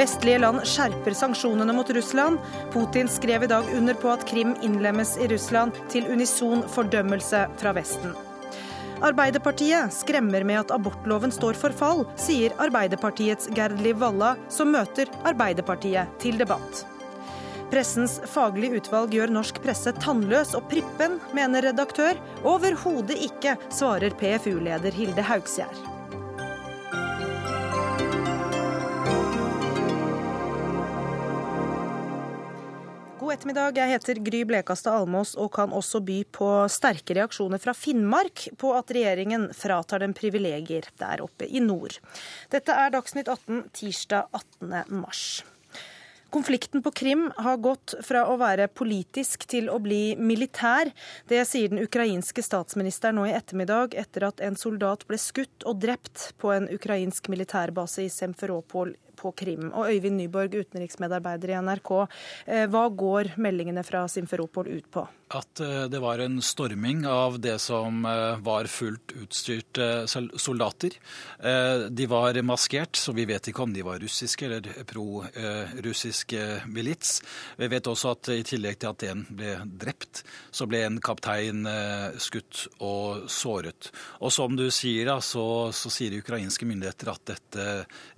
Vestlige land skjerper sanksjonene mot Russland. Putin skrev i dag under på at Krim innlemmes i Russland, til unison fordømmelse fra Vesten. Arbeiderpartiet skremmer med at abortloven står for fall, sier Arbeiderpartiets Gerd Liv Valla, som møter Arbeiderpartiet til debatt. Pressens faglige utvalg gjør norsk presse tannløs og prippen, mener redaktør. Overhodet ikke, svarer PFU-leder Hilde Haugsgjerd. Ettermiddag. Jeg heter Gry Blekastad Almås og kan også by på sterke reaksjoner fra Finnmark på at regjeringen fratar dem privilegier der oppe i nord. Dette er Dagsnytt 18 tirsdag 18. mars. Konflikten på Krim har gått fra å være politisk til å bli militær. Det sier den ukrainske statsministeren nå i ettermiddag, etter at en soldat ble skutt og drept på en ukrainsk militærbase i Semferopol på Krim. Og Øyvind Nyborg, utenriksmedarbeider i NRK, eh, hva går meldingene fra Simferopol ut på? At eh, det var en storming av det som eh, var fullt utstyrte soldater. De var maskert, så vi vet ikke om de var russiske eller pro-russiske milits. Vi vet også at i tillegg til at en ble drept, så ble en kaptein skutt og såret. Og som du sier, så, så sier ukrainske myndigheter at dette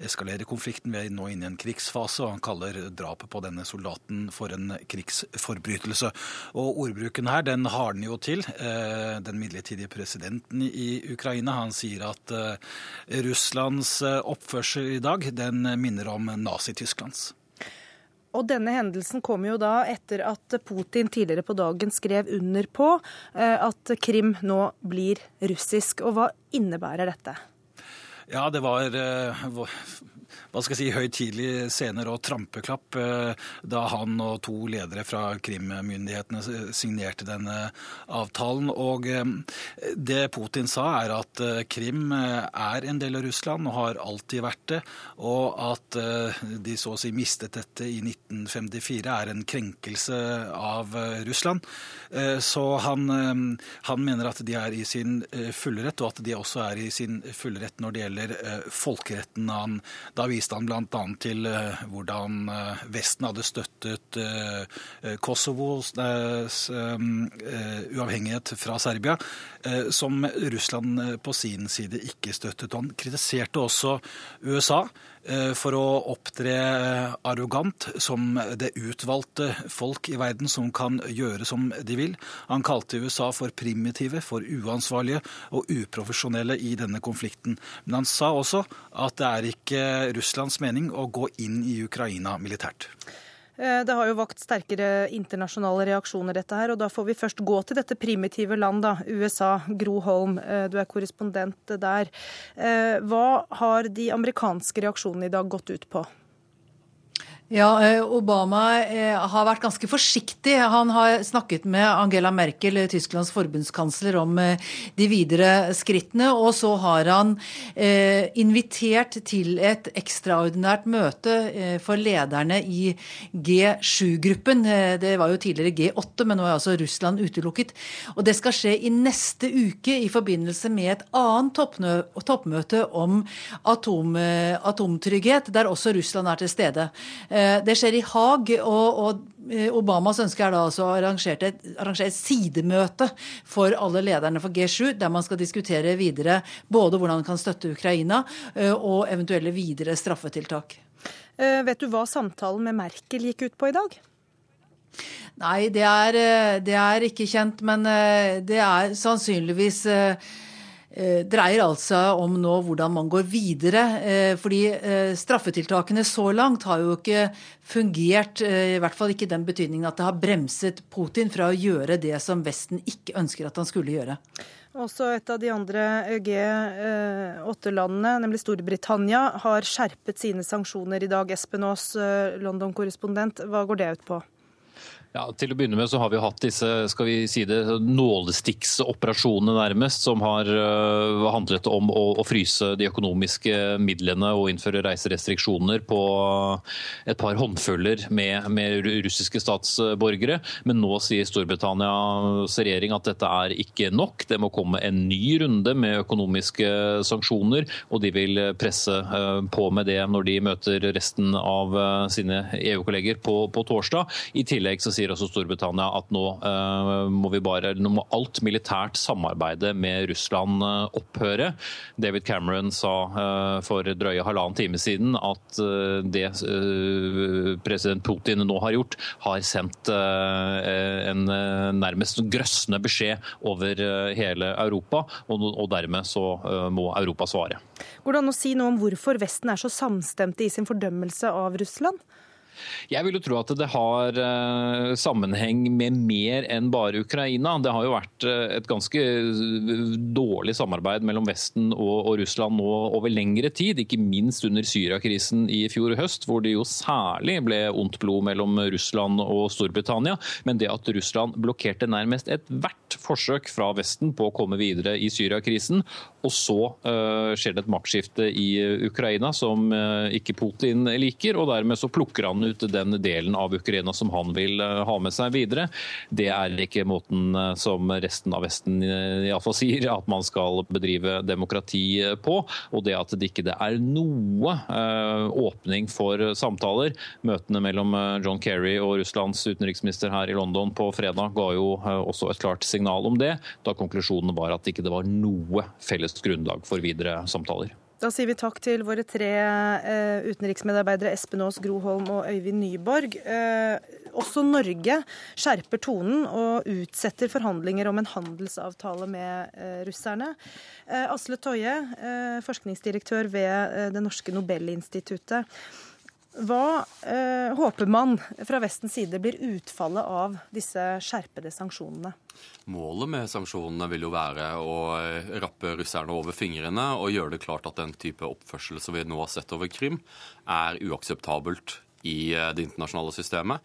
eskalerer konflikten vi er nå inne i en krigsfase, og han kaller drapet på denne soldaten for en krigsforbrytelse. Og ordbruken her, den har den jo til. Eh, den midlertidige presidenten i Ukraina, han sier at eh, Russlands eh, oppførsel i dag, den minner om Nazi-Tysklands. Og denne hendelsen kom jo da etter at Putin tidligere på dagen skrev under på at Krim nå blir russisk. Og hva innebærer dette? Ja, det var hva skal jeg si, høytidelige scener og trampeklapp eh, da han og to ledere fra krimmyndighetene signerte denne avtalen. Og eh, det Putin sa, er at eh, Krim er en del av Russland og har alltid vært det, og at de så å si mistet dette i 1954 er en krenkelse av Russland. Så han, han mener at de er i sin fulle rett, og at de også er i sin fulle rett når det gjelder folkeretten. Han, da viste han bl.a. til eh, hvordan eh, Vesten hadde støttet eh, Kosovos uavhengighet fra Serbia, som Russland på sin side ikke støttet. Han kritiserte også USA for å opptre arrogant som det utvalgte folk i verden som kan gjøre som de vil. Han kalte USA for primitive, for uansvarlige og uprofesjonelle i denne konflikten. Men han sa også at det er ikke Russlands mening å gå inn i Ukraina militært. Eh, det har jo vakt sterkere internasjonale reaksjoner, dette her. Og da får vi først gå til dette primitive land, da, USA. Gro Holm, eh, du er korrespondent der. Eh, hva har de amerikanske reaksjonene i dag gått ut på? Ja, eh, Obama eh, har vært ganske forsiktig. Han har snakket med Angela Merkel, eh, Tysklands forbundskansler, om de videre skrittene. Og så har han invitert til et ekstraordinært møte for lederne i G7-gruppen. Det var jo tidligere G8, men nå er altså Russland utelukket. Og det skal skje i neste uke i forbindelse med et annet toppmøte om atom, atomtrygghet, der også Russland er til stede. Eh, det skjer i Haag, og, eh, Obamas ønske er da altså å arrangere et, et sidemøte for alle lederne for G7, der man skal diskutere videre både hvordan man kan støtte Ukraina, eh, og eventuelle videre straffetiltak. Vet du hva samtalen med Merkel gikk ut på i dag? Nei, det er, det er ikke kjent, men det er sannsynligvis dreier altså om nå hvordan man går videre. Eh, fordi eh, straffetiltakene så langt har jo ikke fungert, i hvert fall ikke i den betydningen at det har bremset Putin fra å gjøre det som Vesten ikke ønsker at han skulle gjøre. Også et av de andre G8-landene, nemlig Storbritannia, har skjerpet sine sanksjoner i dag. Espen Aas, London-korrespondent, hva går det ut på? Ja, Til å begynne med så har vi hatt disse skal vi si det, nålestikksoperasjonene nærmest, som har uh, handlet om å, å, fryse de økonomiske midlene og innføre reiserestriksjoner på et par håndfuller med, med russiske statsborgere. Men nå sier Storbritannias regjering at dette er ikke nok. Det må komme en ny runde med økonomiske sanksjoner, og de vil presse uh, på med det når de møter resten av uh, sine EU-kolleger på, på torsdag. I tillegg så sier sier også Storbritannia at nå uh, må, bare, nå må alt militært samarbeide med Russland uh, opphøre. David Cameron sa uh, for drøye halvannen time siden at det president Putin nå har gjort, har sendt en nærmest grøssende beskjed over hele Europa, og dermed så må Europa svare. Går det an å si noe om hvorfor Vesten er så samstemte i sin fordømmelse av Russland? Jeg vil jo tro at det har uh, sammenheng med mer enn bare Ukraina. Det har jo vært uh, et ganske eh, dårlig samarbeid mellom Vesten og, Russland nå over lengre tid. Ikke minst under Syriakrisen i fjor høst, hvor det jo særlig ble ondt blod mellom Russland og Storbritannia. Men det at Russland blokkerte nærmest ethvert forsøk fra Vesten på å komme videre i Syriakrisen, og så skjer det et maktskifte i Ukraina som ikke Putin liker, og dermed så plukker han ut den delen av Ukraina som han vil eh, ha med seg videre. Det er ikke måten eh, som resten av Vesten eh, iallfall sier at man skal bedrive demokrati på. Og det at det ikke er noe åpning for samtaler. Møtene mellom John Kerry og Russlands utenriksminister her i London på fredag ga jo også et klart signal om det, da konklusjonen var at det ikke var noe felles grunnlag for videre samtaler. Da sier vi takk til våre tre eh, utenriksmedarbeidere Espen Aas Groholm og Øyvind Nyborg. Eh, også Norge skjerper tonen og utsetter forhandlinger om en handelsavtale med eh, russerne. Eh, Asle Toje, eh, forskningsdirektør ved eh, Det norske Nobelinstituttet. Hva eh, håper man fra Vestens side blir utfallet av disse skjerpede sanksjonene? Målet med sanksjonene vil jo være å eh, rappe russerne over fingrene og gjøre det klart at den type oppførsel som vi nå har sett over Krim, er uakseptabelt i eh, det internasjonale systemet.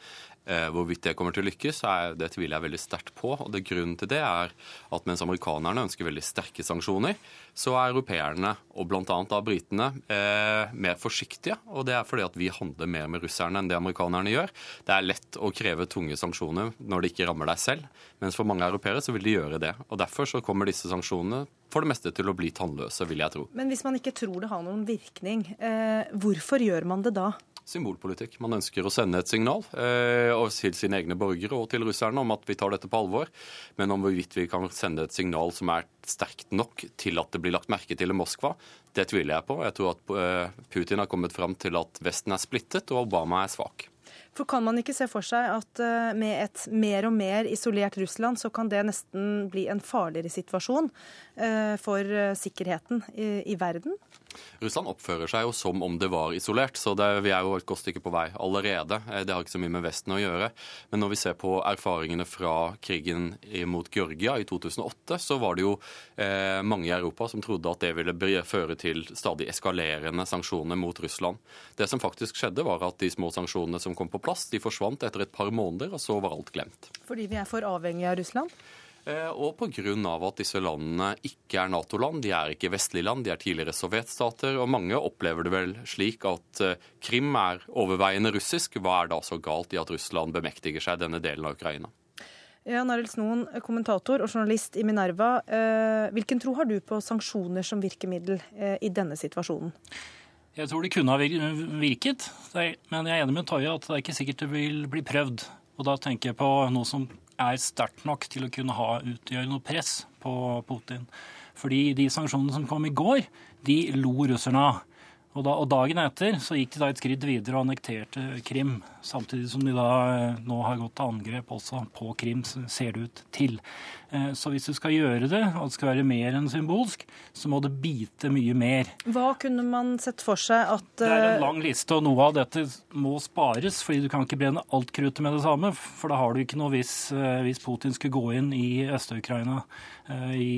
Eh, hvorvidt det kommer til å lykkes, er, det tviler jeg veldig sterkt på. og det Grunnen til det er at mens amerikanerne ønsker veldig sterke sanksjoner, så er europeerne, og bl.a. da britene, eh, mer forsiktige. og Det er fordi at vi handler mer med russerne enn det amerikanerne gjør. Det er lett å kreve tunge sanksjoner når det ikke rammer deg selv, mens for mange europeere så vil de gjøre det. og Derfor så kommer disse sanksjonene for det meste til å bli tannløse, vil jeg tro. Men hvis man ikke tror det har noen virkning, eh, hvorfor gjør man det da? Symbolpolitikk. Man ønsker å sende et signal eh, til sine egne borgere og til russerne om at vi tar dette på alvor. Men om hvorvidt vi kan sende et signal som er sterkt nok til at det blir lagt merke til i Moskva, det tviler jeg på. Jeg tror at eh, Putin har kommet fram til at Vesten er splittet og Obama er svak. For Kan man ikke se for seg at eh, med et mer og mer isolert Russland, så kan det nesten bli en farligere situasjon eh, for sikkerheten sikkerheten i verden? Russland oppfører seg jo som om det var isolert, så det, vi er jo et godt stykke på vei allerede. Det har ikke så mye med Vesten å gjøre. Men når vi ser på erfaringene fra krigen mot Georgia i 2008, så var det jo eh, mange i Europa som trodde at det ville føre til stadig eskalerende sanksjoner mot Russland. Det som faktisk skjedde, var at de små sanksjonene som kom på plass, de forsvant etter et par måneder, og så var alt glemt. Fordi vi er for avhengige av Russland? Eh, og pga. at disse landene ikke er Nato-land, de er ikke vestlige land, de er tidligere sovjetstater. Og mange opplever det vel slik at eh, Krim er overveiende russisk. Hva er da så galt i at Russland bemektiger seg denne delen av Ukraina? Ja, Naril Snoen, kommentator og journalist i Minerva. Eh, hvilken tro har du på sanksjoner som virkemiddel i denne situasjonen? Jeg tror det kunne ha virket, men jeg er enig med Toje at det er ikke sikkert det vil bli prøvd. Og da tenker jeg på noe som er sterkt nok til å kunne ha, utgjøre noe press på Putin. Fordi de sanksjonene som kom i går, de lo russerne av. Og, da, og, Dagen etter så gikk de da et skritt videre og annekterte Krim. Samtidig som de da eh, nå har gått til angrep også på Krim, ser det ut til. Eh, så hvis du skal gjøre det, og det skal være mer enn symbolsk, så må det bite mye mer. Hva kunne man sett for seg at Det er en eh, lang liste, og noe av dette må spares. fordi du kan ikke brenne alt kruttet med det samme. For da har du ikke noe hvis, hvis Putin skulle gå inn i Øst-Ukraina i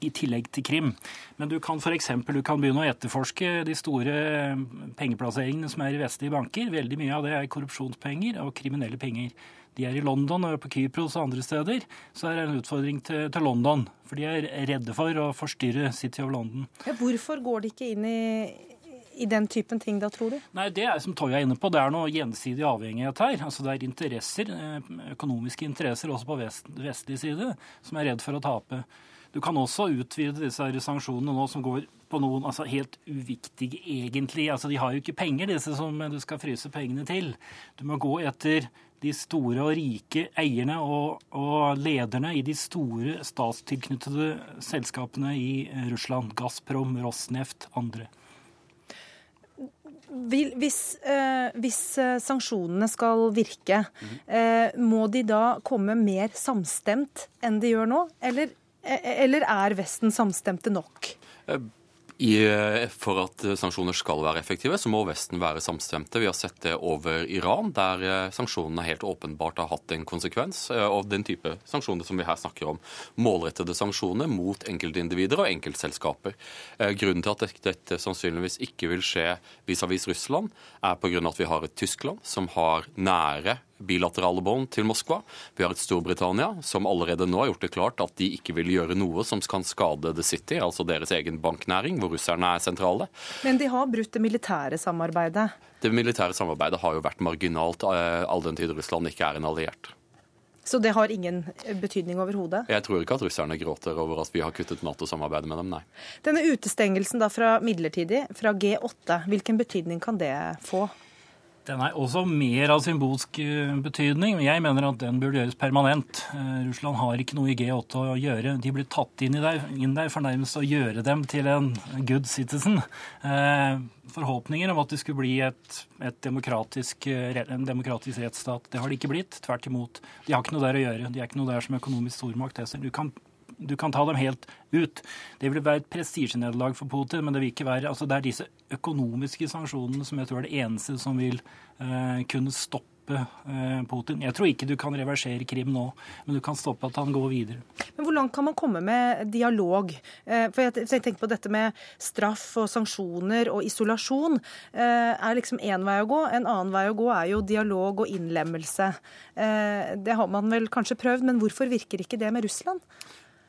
i tillegg til Krim. Men du kan f.eks. begynne å etterforske de store pengeplasseringene som er i vestlige banker. Veldig mye av det er korrupsjonspenger og kriminelle penger. de er i London og på Kypros og andre steder, så er det en utfordring til, til London. For de er redde for å forstyrre City of London. Ja, hvorfor går de ikke inn i, i den typen ting da, tror du? Nei, Det er som Toya er inne på, det er noe gjensidig avhengighet her. Altså Det er interesser, eh, økonomiske interesser også på vest, vestlig side som er redd for å tape. Du kan også utvide disse sanksjonene nå som går på noen altså helt uviktige, egentlig. Altså De har jo ikke penger, disse som du skal fryse pengene til. Du må gå etter de store og rike eierne og, og, lederne i de store statstilknyttede selskapene i Russland. Gazprom, Rosneft, andre. Hvis, eh, hvis eh, sanksjonene skal virke, mm. eh, må de da komme mer samstemt enn de gjør nå? Eller, eller er Vesten samstemte nok? Eh, i, eh, for at eh, sanksjoner skal være effektive, så må Vesten være samstemte. Vi har sett det over Iran, der sanksjonene helt åpenbart har hatt en konsekvens. av den type sanksjoner som vi her snakker om. Målrettede sanksjoner mot enkeltindivider og enkeltselskaper. Grunnen til at dette sannsynligvis ikke vil skje vis-à-vis -vis Russland, er pga. at vi har et Tyskland som har nære bilaterale bånd til Moskva. Vi har et Storbritannia som allerede nå har gjort det klart at de ikke vil gjøre noe som kan skade The City, altså deres egen banknæring, hvor russerne er sentrale. Men de har brutt det militære samarbeidet? Det militære samarbeidet har jo vært marginalt eh, all den tid Russland ikke er en alliert. Så det har ingen betydning overhodet? Jeg tror ikke at russerne gråter over at vi har kuttet Nato-samarbeidet med dem, nei. Denne utestengelsen da fra midlertidig, fra G8, hvilken betydning kan det få? Den er også mer av symbolsk eh, betydning. men Jeg mener at den burde gjøres permanent. Eh, Russland har ikke noe i G8 å gjøre. De blir tatt inn, der, inn der for nærmest å gjøre dem til en good citizen. Eh, forhåpninger om at det skulle bli et, et demokratisk, en demokratisk rettsstat. Det har det ikke blitt. Tvert imot. De har ikke noe der å gjøre. De er ikke noe der som økonomisk stormakt. Du kan du kan ta dem helt ut. Det vil være et prestisjenederlag for Putin, men det vil ikke være altså Det er disse økonomiske sanksjonene som jeg tror er det eneste som vil eh, kunne stoppe eh, Putin. Jeg tror ikke du kan reversere Krim nå, men du kan stoppe at han går videre. Men Hvor langt kan man komme med dialog? Eh, for jeg, tenker på dette med straff og sanksjoner og isolasjon. Eh, er liksom én vei å gå. En annen vei å gå er jo dialog og innlemmelse. Det har man vel kanskje prøvd, men hvorfor virker ikke det med Russland?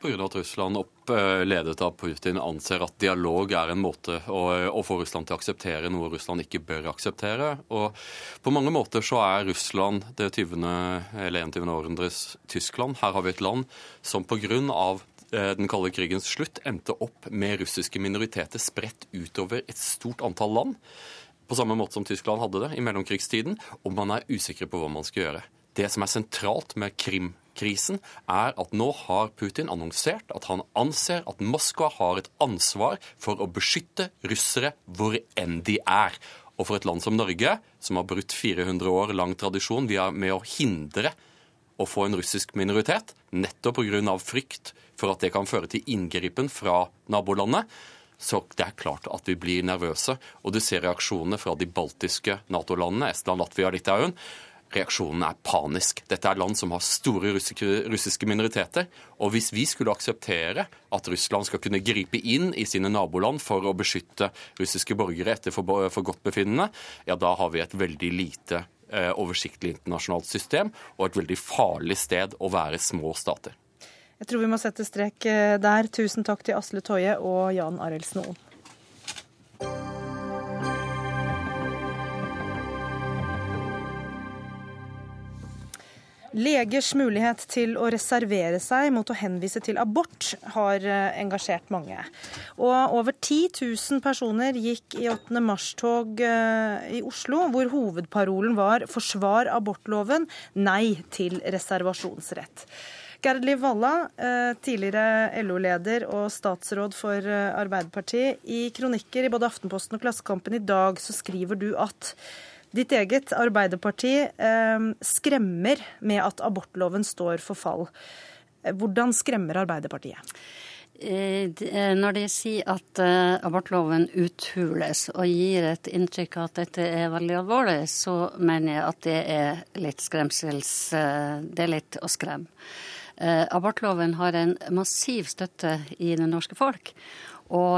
Pga. at Russland opp, eh, ledet av Putin anser at dialog er en måte å, å, få Russland til å akseptere noe Russland ikke bør akseptere. Og På mange måter så er Russland det 20. eller 21. århundres Tyskland. Her har vi et land som pga. Eh, den kalde krigens slutt endte opp med russiske minoriteter spredt utover et stort antall land. På samme måte som Tyskland hadde det i mellomkrigstiden. Og man er usikre på hva man skal gjøre. Det som er sentralt med Krim krisen, er at nå har Putin annonsert at han anser at Moskva har et ansvar for å beskytte russere hvor enn de er. Og for et land som Norge, som har brutt 400 år lang tradisjon med å hindre å få en russisk minoritet, nettopp pga. frykt for at det kan føre til inngripen fra nabolandet, så det er klart at vi blir nervøse. Og du ser reaksjonene fra de baltiske Nato-landene, Estland, Latvia og Litauen reaksjonen er panisk. Dette er land som har store russiske minoriteter. Og hvis vi skulle akseptere at Russland skal kunne gripe inn i sine naboland for å beskytte russiske borgere etter forgodtbefinnende, ja, da har vi et veldig lite eh, oversiktlig internasjonalt system og et veldig farlig sted å være små stater. Jeg tror vi må sette strek eh, der. Tusen takk til Asle Toje og Jan Arild Snoen. Legers mulighet til å reservere seg mot å henvise til abort har eh, engasjert mange. Og over 10 000 personer gikk i 8. mars-tog eh, i Oslo, hvor hovedparolen var 'forsvar abortloven, nei til reservasjonsrett'. Gerd Liv Valla, eh, tidligere LO-leder og statsråd for Arbeiderpartiet. I kronikker i både Aftenposten og Klassekampen i dag så skriver du at Ditt eget Arbeiderparti eh, skremmer med at abortloven står for fall. Hvordan skremmer Arbeiderpartiet? Eh, eh, når de sier at abortloven uthules og gir et inntrykk av at dette er veldig alvorlig, så mener jeg at det er litt skremsels... Det er litt å skremme. Abortloven har en massiv støtte i det norske folk og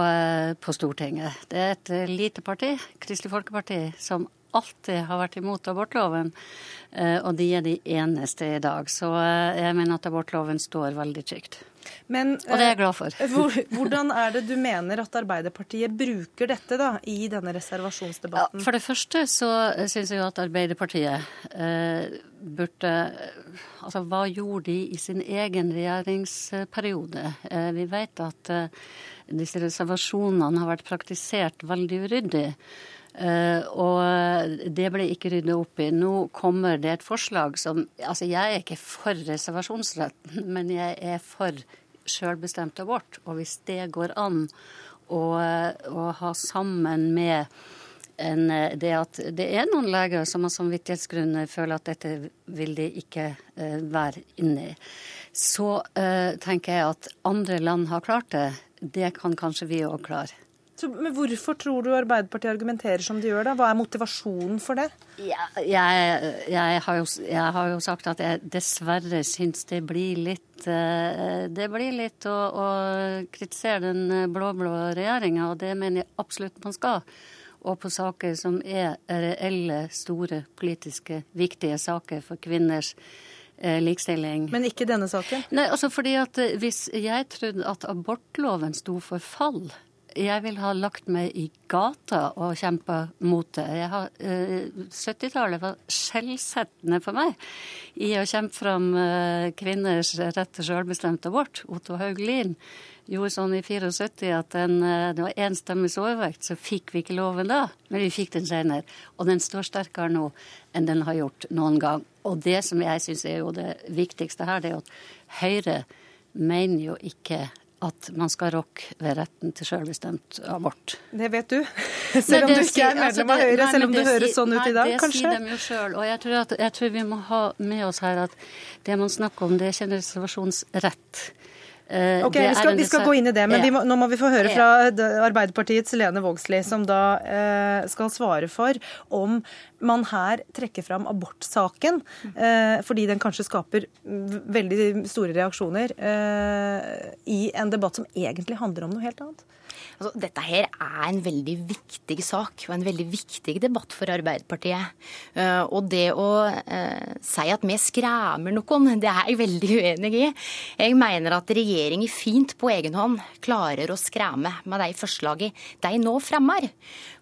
på Stortinget. Det er et lite parti, Kristelig Folkeparti, som alltid har vært imot abortloven. Eh, og de er de eneste i dag. Så eh, jeg mener at abortloven står veldig trygt. Men, og det er jeg glad for. Hvordan er det du mener at Arbeiderpartiet bruker dette da, i denne reservasjonsdebatten? Ja, for det første så syns jeg jo at Arbeiderpartiet eh, burde Altså, hva gjorde de i sin egen regjeringsperiode? Eh, vi vet at eh, disse reservasjonene har vært praktisert veldig uryddig. Uh, og det ble ikke ryddet opp i. Nå kommer det et forslag som Altså, jeg er ikke for reservasjonsretten, men jeg er for sjølbestemt abort. Og hvis det går an å, å ha sammen med en, det at det er noen leger som av samvittighetsgrunner føler at dette vil de ikke uh, være inne i, så uh, tenker jeg at andre land har klart det. Det kan kanskje vi òg klare. Så, men Hvorfor tror du Arbeiderpartiet argumenterer som de gjør? da? Hva er motivasjonen for det? Ja, jeg, jeg, har jo, jeg, har jo, sagt at jeg dessverre syns det blir litt eh, Det blir litt å, å kritisere den blå-blå regjeringa, og det mener jeg absolutt man skal. Og på saker som er reelle, store, politiske, viktige saker for kvinners eh, likestilling. Men ikke denne saken? Nei, altså fordi at eh, Hvis jeg trodde at abortloven sto for fall, jeg vil ha lagt meg i gata og kjempa mot det. Eh, 70-tallet var skjellsettende for meg i å kjempe fram eh, kvinners rett til selvbestemt abort. Otto Hauglin gjorde sånn i 74 at den, eh, det var én stemmes overvekt, så fikk vi ikke loven da. Men vi fikk den senere. Og den står sterkere nå enn den har gjort noen gang. Og det som jeg syns er jo det viktigste her, det er at Høyre mener jo ikke at man skal rokke ved retten til selvbestemt abort. Det vet du, selv om du ikke er medlem av Høyre, selv om du høres sånn ut i dag, kanskje? Det sier de jo sjøl. Og jeg tror, at, jeg tror vi må ha med oss her at det man snakker om, det er ikke en reservasjonsrett. Uh, ok, vi skal, vi skal, gå inn i det, men ja. må, nå må vi få høre fra Arbeiderpartiets Lene Vågslid, som da eh, skal svare for om man her trekker fram abortsaken eh, fordi den kanskje skaper veldig store reaksjoner i en debatt som egentlig handler om noe helt annet. Altså, dette her er en veldig viktig sak og en veldig viktig debatt for Arbeiderpartiet. Uh, og det å uh, si at vi skremmer noen, det er jeg veldig uenig i. Jeg mener at regjeringen fint på egen hånd klarer å skremme med de forslagene de nå fremmer.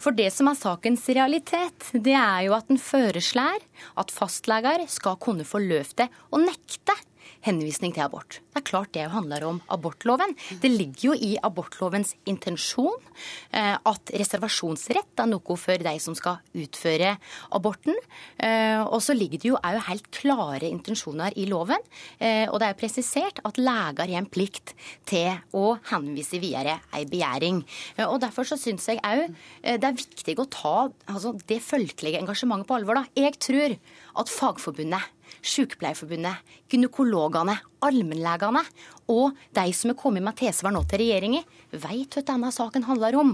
For det som er sakens realitet, det er jo at en foreslår at fastleger skal kunne få løftet å nekte henvisning til abort. Det er klart det handler om abortloven. Det ligger jo i abortlovens intensjon eh, at reservasjonsrett er noe for de som skal utføre aborten. Eh, og så ligger det jo òg helt klare intensjoner i loven. Eh, og det er presisert at leger har en plikt til å henvise videre ei begjæring. Og derfor så syns jeg òg det er viktig å ta altså, det folkelige engasjementet på alvor. Da. Jeg tror at Fagforbundet Sykepleierforbundet, gynekologene, allmennlegene og de som er kommet med tilsvar nå til regjeringa, veit hva denne saken handler om.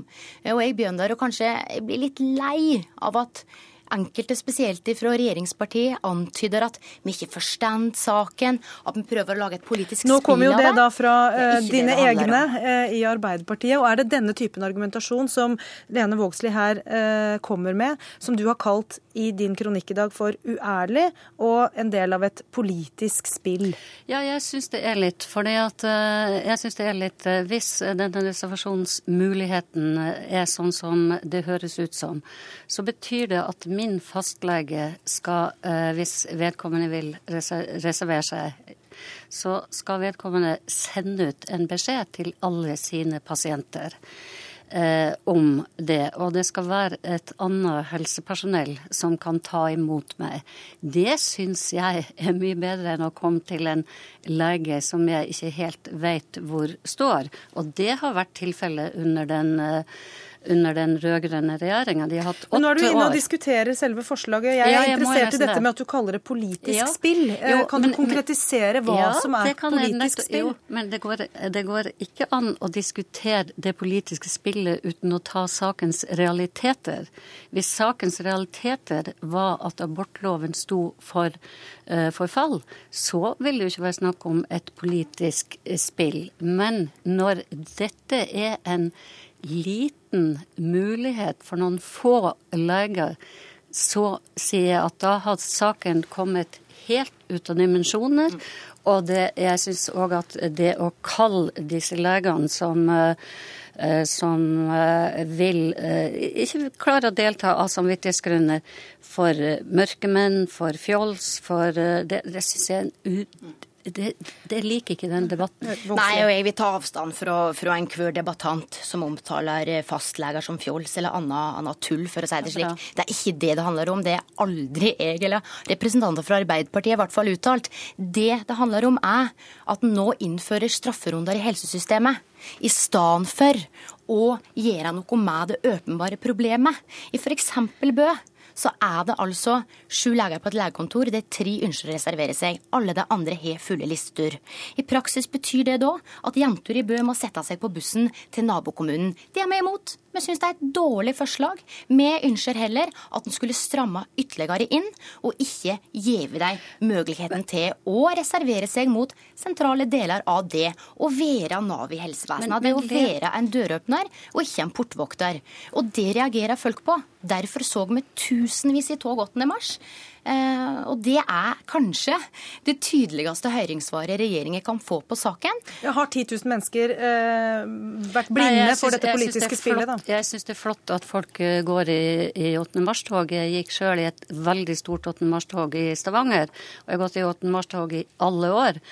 Og jeg begynner å kanskje bli litt lei av at enkelte, spesielt fra regjeringspartiet, antyder at vi ikke forstår saken, at vi prøver å lage et politisk spill av det. Nå kommer jo det da fra uh, dine egne uh, i Arbeiderpartiet. og Er det denne typen argumentasjon som Lene Vågslid her uh, kommer med, som du har kalt i din kronikk i dag for uærlig og en del av et politisk spill? Ja, jeg syns det er litt. For jeg syns det er litt Hvis denne reservasjonsmuligheten er sånn som det høres ut som, så betyr det at min fastlege skal, eh, hvis vedkommende vil reservere seg, så skal vedkommende sende ut en beskjed til alle sine pasienter. Eh, om det. Og det skal være et annet helsepersonell som kan ta imot meg. Det syns jeg er mye bedre enn å komme til en lege som jeg ikke helt vet hvor står. Og det har vært tilfellet under den eh, under den rød-grønne regjeringa. De har hatt åtte år. Nå er du inne og diskuterer selve forslaget. Jeg er ja, jeg interessert i dette med at du kaller det politisk ja. spill. Eh, jo, kan men, du konkretisere hva ja, som er politisk spill? Jo, men det går, det går, ikke an å diskutere det politiske spillet uten å ta sakens realiteter. Hvis sakens realiteter var at abortloven sto for uh, forfall, så vil det jo ikke være snakk om et politisk spill. Men når dette er en liten mulighet for noen få leger så sier jeg at da har saken kommet helt ut av dimensjoner. Og det, jeg syns òg at det å kalle disse legene som uh, som uh, vil uh, ikke klare å delta av samvittighetsgrunner for mørkemenn, for fjols, for Det, det syns jeg er en det, det, liker ikke den debatten. Nei, og jeg vil ta avstand fra, fra enhver debattant som omtaler fastleger som fjols eller annet tull, for å si det slik. Det er ikke det det handler om. Det er aldri jeg eller representanter fra Arbeiderpartiet i hvert fall uttalt. Det det handler om, er at en nå innfører strafferunder i helsesystemet. I stedet for å gjøre noe med det åpenbare problemet. I f.eks. Bø så er det altså sju leger på et legekontor der tre ønsker å reservere seg. Alle de andre har fulle lister. I praksis betyr det da at jenter i Bø må sette seg på bussen til nabokommunen. Det er vi imot. Vi syns det er et dårlig forslag. Vi ønsker heller at en skulle stramme ytterligere inn, og ikke gjeve dem muligheten til å reservere seg mot sentrale deler av det å være Nav i helsevesenet. Det å være en døråpner og ikke en portvokter. Og det reagerer folk på. Derfor så vi tusenvis i tog 8. mars. Eh, og det er kanskje det tydeligste høringssvaret regjeringen kan få på saken. Ja, har 10 000 mennesker eh, vært blinde Nei, synes, for dette politiske det spillet, da? Jeg syns det er flott at folk eh, går i, i 8. mars-tog. Jeg gikk sjøl i et veldig stort 8. mars-tog i Stavanger, og jeg har gått i 8. mars-tog i alle år.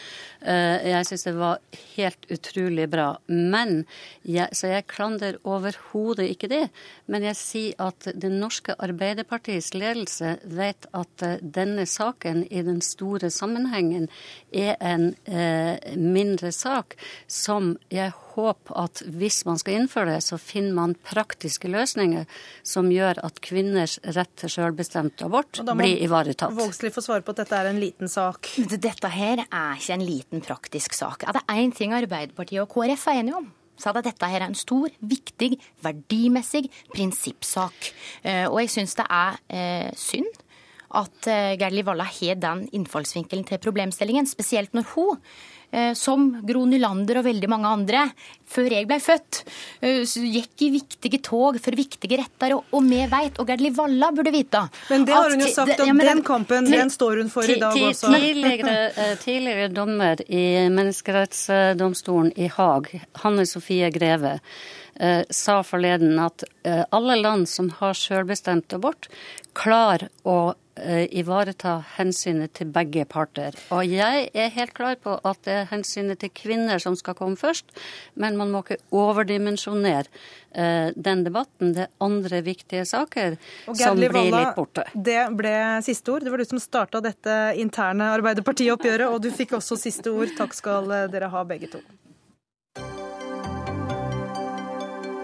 Eh, jeg syns det var helt utrolig bra. Men, jeg, Så jeg klandrer overhodet ikke det. Men jeg sier at det norske Arbeiderpartiets ledelse vet at Eh, denne saken i den store sammenhengen er en eh, mindre sak som jeg håper at hvis man skal innføre det, så finner man praktiske løsninger som gjør at kvinners rett til selvbestemt abort blir ivaretatt. Vågslid får svare på at dette er en liten sak. Dette her er ikke en liten praktisk sak. Er det én ting Arbeiderpartiet og KrF er enige om, så er dette her er en stor, viktig, verdimessig prinsippsak. Eh, og jeg syns det er eh, synd at eh, Gerli Walla har den innfallsvinkelen til problemstillingen, spesielt når hun eh, som Gro Nylander og veldig mange andre, før jeg ble født, eh, gikk i viktige tog for viktige retter. Og, vi vet, og Gerdli Valla burde vite Men det har hun jo sagt, og ja, den kampen den står hun for i dag også. Tidligere, tidligere dommer i menneskerettsdomstolen i Haag, Hanne Sofie Greve, sa forleden at alle land som har selvbestemt abort, klarer å Eh, ivareta hensynet til begge parter. Og jeg er helt klar på at det er hensynet til kvinner som skal komme først, men man må ikke overdimensjonere eh, den debatten. Det er andre viktige saker som blir litt borte. Det ble siste ord. Det var du som starta dette interne Arbeiderpartioppgjøret, og du fikk også siste ord. Takk skal dere ha, begge to.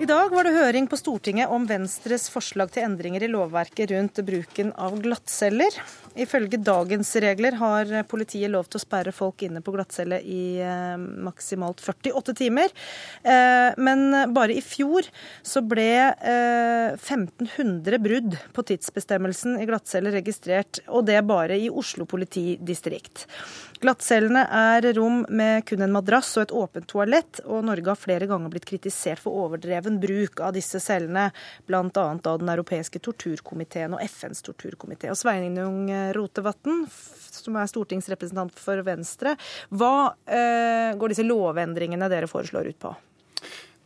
I dag var det høring på Stortinget om Venstres forslag til endringer i lovverket rundt bruken av glattceller. Ifølge dagens regler har politiet lov til å sperre folk inne på glattcelle i eh, maksimalt 48 timer. Eh, men bare i fjor så ble eh, 1500 brudd på tidsbestemmelsen i glattcelle registrert, og det bare i Oslo politidistrikt. Glattcellene er rom med kun en madrass og et åpent toalett, og Norge har flere ganger blitt kritisert for overdreven bruk av disse cellene, bl.a. av Den europeiske torturkomiteen og FNs torturkomité. Og Sveinung Rotevatn, som er stortingsrepresentant for Venstre, hva eh, går disse lovendringene dere foreslår ut på?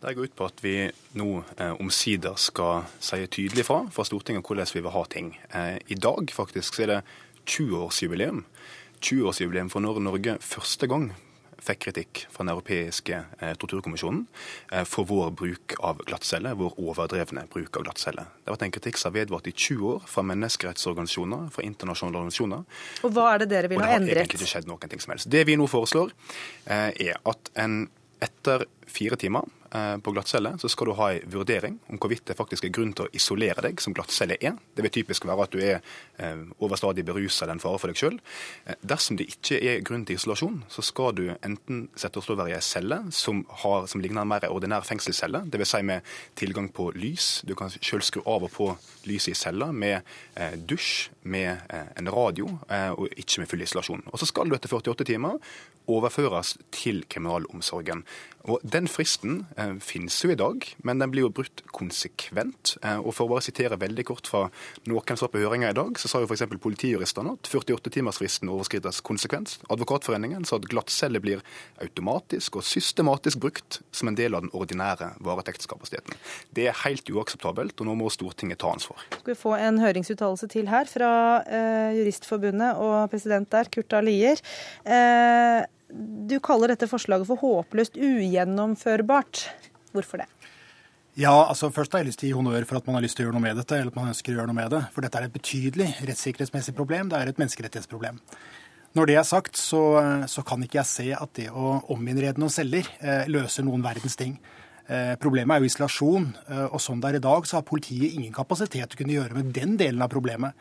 Det går ut på at vi nå eh, omsider skal si tydelig fra fra Stortinget hvordan vi vil ha ting. Eh, I dag faktisk så er det 20-årsjubileum 20-årsjubileum for når Norge første gang fikk kritikk fra Den europeiske eh, torturkommisjonen eh, for vår bruk av glattcelle, vår overdrevne bruk av glattcelle. Det har vært en kritikk som har vedvart i 20 år fra menneskerettsorganisasjoner, fra internasjonale organisasjoner. Og hva er det dere vil ha endret? Og det har egentlig ikke skjedd noen ting som helst. Det vi nå foreslår, eh, er at en etter fire timer eh, på glattcelle, så skal du ha en vurdering om hvorvidt det faktisk er grunn til å isolere deg, som glattcelle er. Det vil typisk være at du er eh, overstadig berusa eller en fare for deg sjøl. Eh, dersom det ikke er grunn til isolasjon, så skal du enten sette oss over i ei celle som, har, som ligner mer en ordinær fengselscelle, dvs. Si med tilgang på lys. Du kan sjøl skru av og på lyset i cella, med dusj, med en radio, og ikke med full isolasjon. Og så skal du etter 48 timer overføres til kriminalomsorgen. Og Den fristen eh, finnes jo i dag, men den blir jo brutt konsekvent. Eh, og For å bare sitere veldig kort fra noen som var på høringa i dag, så sa jo f.eks. politijuristene at 48-timersfristen overskrides konsekvent. Advokatforeningen sa at glattcelle blir automatisk og systematisk brukt som en del av den ordinære varetektskapasiteten. Det er helt uakseptabelt, og nå må Stortinget ta ansvar. Skal vi få en høringsuttalelse til her fra eh, Juristforbundet og president der, Kurt A. Lier. Eh, du kaller dette forslaget for håpløst ugjennomførbart. Hvorfor det? Ja, altså Først har jeg lyst til å gi honnør for at man har lyst til å gjøre noe med dette. eller at man ønsker å gjøre noe med det, For dette er et betydelig rettssikkerhetsmessig problem. Det er et menneskerettighetsproblem. Når det er sagt, så, så kan ikke jeg se at det å ominnrede noen celler eh, løser noen verdens ting. Eh, problemet er jo isolasjon, eh, og sånn det er i dag, så har politiet ingen kapasitet til å kunne gjøre med den delen av problemet.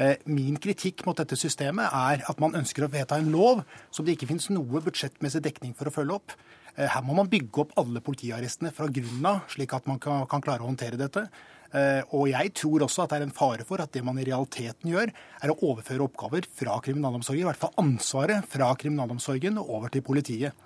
Eh, min kritikk mot dette systemet er at man ønsker å vedta en lov som det ikke finnes noe budsjettmessig dekning for å følge opp. Eh, her må man bygge opp alle politiarrestene fra grunnen av, slik at man kan, kan klare å håndtere dette. Eh, og jeg tror også at det er en fare for at det man i realiteten gjør, er å overføre oppgaver fra kriminalomsorgen, i hvert fall ansvaret fra kriminalomsorgen over til politiet.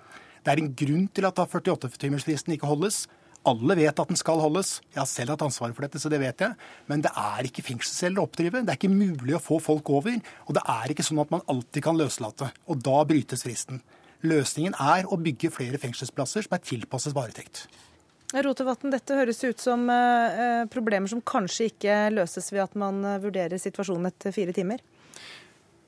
Det er en grunn til at 48-timersfristen ikke holdes. Alle vet at den skal holdes. Jeg har selv hatt ansvaret for dette, så det vet jeg. Men det er ikke fengselsceller å oppdrive. Det er ikke mulig å få folk over. Og det er ikke sånn at man alltid kan løslate. Og da brytes fristen. Løsningen er å bygge flere fengselsplasser som er tilpasset varetekt. Rotevatn, dette høres ut som uh, problemer som kanskje ikke løses ved at man eh, vurderer situasjonen etter fire timer?